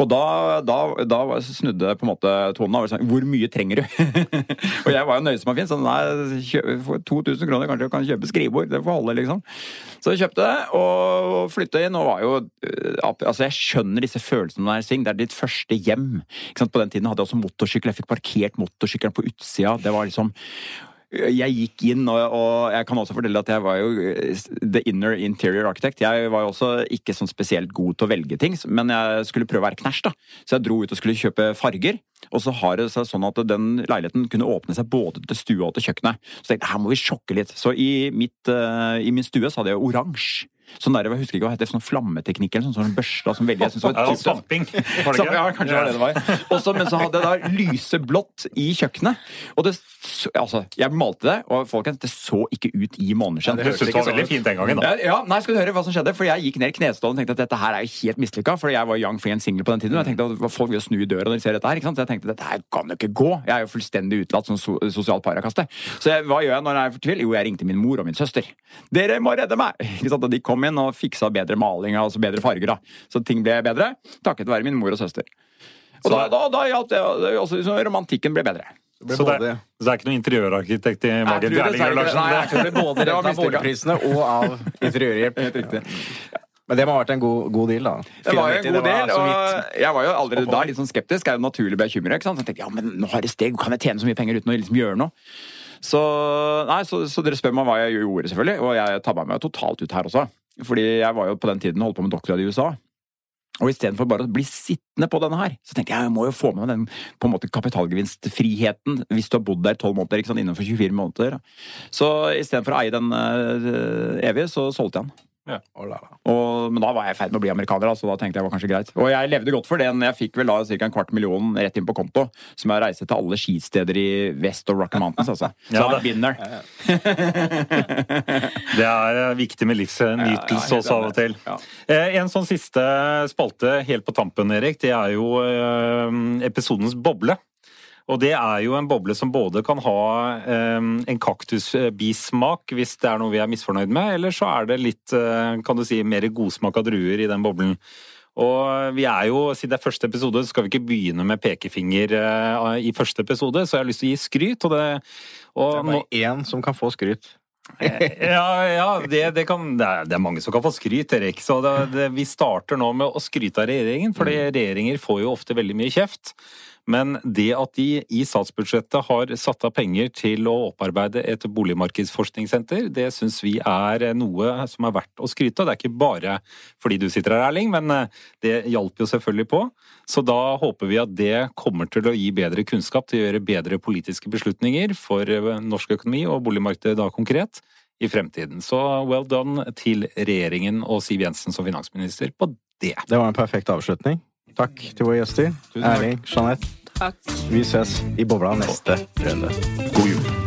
Speaker 5: Og da, da, da snudde på en måte tonen av. Hvor mye trenger du? og jeg var jo nøye som var fin, Sånn, nei, for 2000 kroner kanskje du kan kjøpe skrivebord. Det får holde, liksom. Så jeg kjøpte det og flytta inn, og var jo Altså, jeg skjønner disse følelsene når sving. Det er ditt første hjem. På den tiden hadde jeg også motorsykkel. Jeg fikk parkert motorsykkelen på utsida. Det var liksom jeg gikk inn, og, og, jeg kan også fortelle at jeg var jo eh, the inner interior architect. Jeg var jo også ikke sånn spesielt god til å velge ting, men jeg skulle prøve å være knæsj, da. Så jeg dro ut og skulle kjøpe farger. Og så har det seg sånn at den leiligheten kunne åpne seg både til stua og til kjøkkenet. Så jeg tenkte her må vi sjokke litt. Så i, mitt, uh, i min stue så hadde jeg oransje. Sånn der, jeg husker ikke hva heter sånn flammeteknikk eller sånn, sånn børsta som veldig jeg synes var
Speaker 3: ja, Svamping?
Speaker 5: Ja, kanskje ja. var det det var. Også, men så hadde jeg da lyseblått i kjøkkenet. Og det, altså, jeg malte det, og folkens, det så ikke ut i måneskinn.
Speaker 3: Ja, det hørtes det var veldig fint den gangen, da.
Speaker 5: Ja, nei, skal du høre hva som skjedde? For jeg gikk ned i knestålen og tenkte at dette her er jo helt mislykka. For jeg var young free and single på den tiden. Og jeg tenkte at folk vil snu i døra når de ser dette her. ikke sant? Så jeg tenkte dette her kan jo ikke gå. Jeg er jo fullstendig utelatt som so sosialt parakaste. Så jeg, hva gjør jeg når jeg er fortvilt? Jo, jeg ringte min mor og min søster. Dere må redde meg! Ikke sant? Og de kom inn og fiksa bedre bedre maling, altså bedre farger. da. Så ting ble bedre takket være min mor og søster. Og så, da, da, da hjalp det. Også, romantikken ble bedre.
Speaker 3: Det så, det, så, det, er ikke noen interiørarkitekt i
Speaker 5: Margit Erling
Speaker 2: Larsen? Nei, jeg tror det ble både redd av boligprisene og av interiørhjelp. Helt riktig. Men det må ha vært en god, god deal, da.
Speaker 5: Det var jo en god del, og jeg var jo allerede da litt sånn skeptisk. Jeg Er jo naturlig bekymret. Så jeg tenkte ja, men nå har det steg, kan jeg tjene så mye penger uten å liksom gjøre noe? Så, nei, så, så, dere spør meg hva jeg gjorde, selvfølgelig. Og jeg tabba meg totalt ut her også. Fordi jeg var jo på den tiden holdt på med doktorgrad i USA. Og istedenfor bare å bli sittende på denne her, så tenkte jeg jeg må jo få med meg den på en måte kapitalgevinstfriheten hvis du har bodd der tolv måneder ikke sant, innenfor 24 måneder. Så istedenfor å eie den uh, evig, så solgte jeg den. Ja. Og, men da var jeg i ferd med å bli amerikaner, så da tenkte jeg det var kanskje greit. Og jeg levde godt for den. Jeg fikk vel da ca. en kvart million rett inn på konto, som jeg reiste til alle skisteder i vest og Rocky Mountains, altså. Så ja, det, vinner. Ja,
Speaker 3: det er eh, viktig med livsnytelse også av og til. Eh, en sånn siste spalte helt på tampen, Erik, det er jo eh, episodens boble. Og det er jo en boble som både kan ha um, en kaktusbismak hvis det er noe vi er misfornøyd med, eller så er det litt, uh, kan du si, mer godsmak av druer i den boblen. Og vi er jo, Siden det er første episode, så skal vi ikke begynne med pekefinger uh, i første episode, så jeg har lyst til å gi skryt. Og det,
Speaker 2: og det er bare én som kan få skryt.
Speaker 3: ja, ja det, det, kan, det, er, det, er, mange som kan få skryt, Erik. Så vi starter nå med å skryte av regjeringen, for mm. regjeringer får jo ofte veldig mye kjeft. Men det at de i statsbudsjettet har satt av penger til å opparbeide et boligmarkedsforskningssenter, det syns vi er noe som er verdt å skryte av. Det er ikke bare fordi du sitter her, Erling, men eh, det hjalp jo selvfølgelig på. Så da håper vi at det kommer til å gi bedre kunnskap til å gjøre bedre politiske beslutninger for eh, norsk økonomi og boligmarkedet da konkret i fremtiden. Så well done til regjeringen og Siv Jensen som finansminister på det.
Speaker 2: Det var en perfekt avslutning. Takk til våre gjester. Erling, Jeanette.
Speaker 4: Takk.
Speaker 2: Vi ses i bobla neste runde. God jul.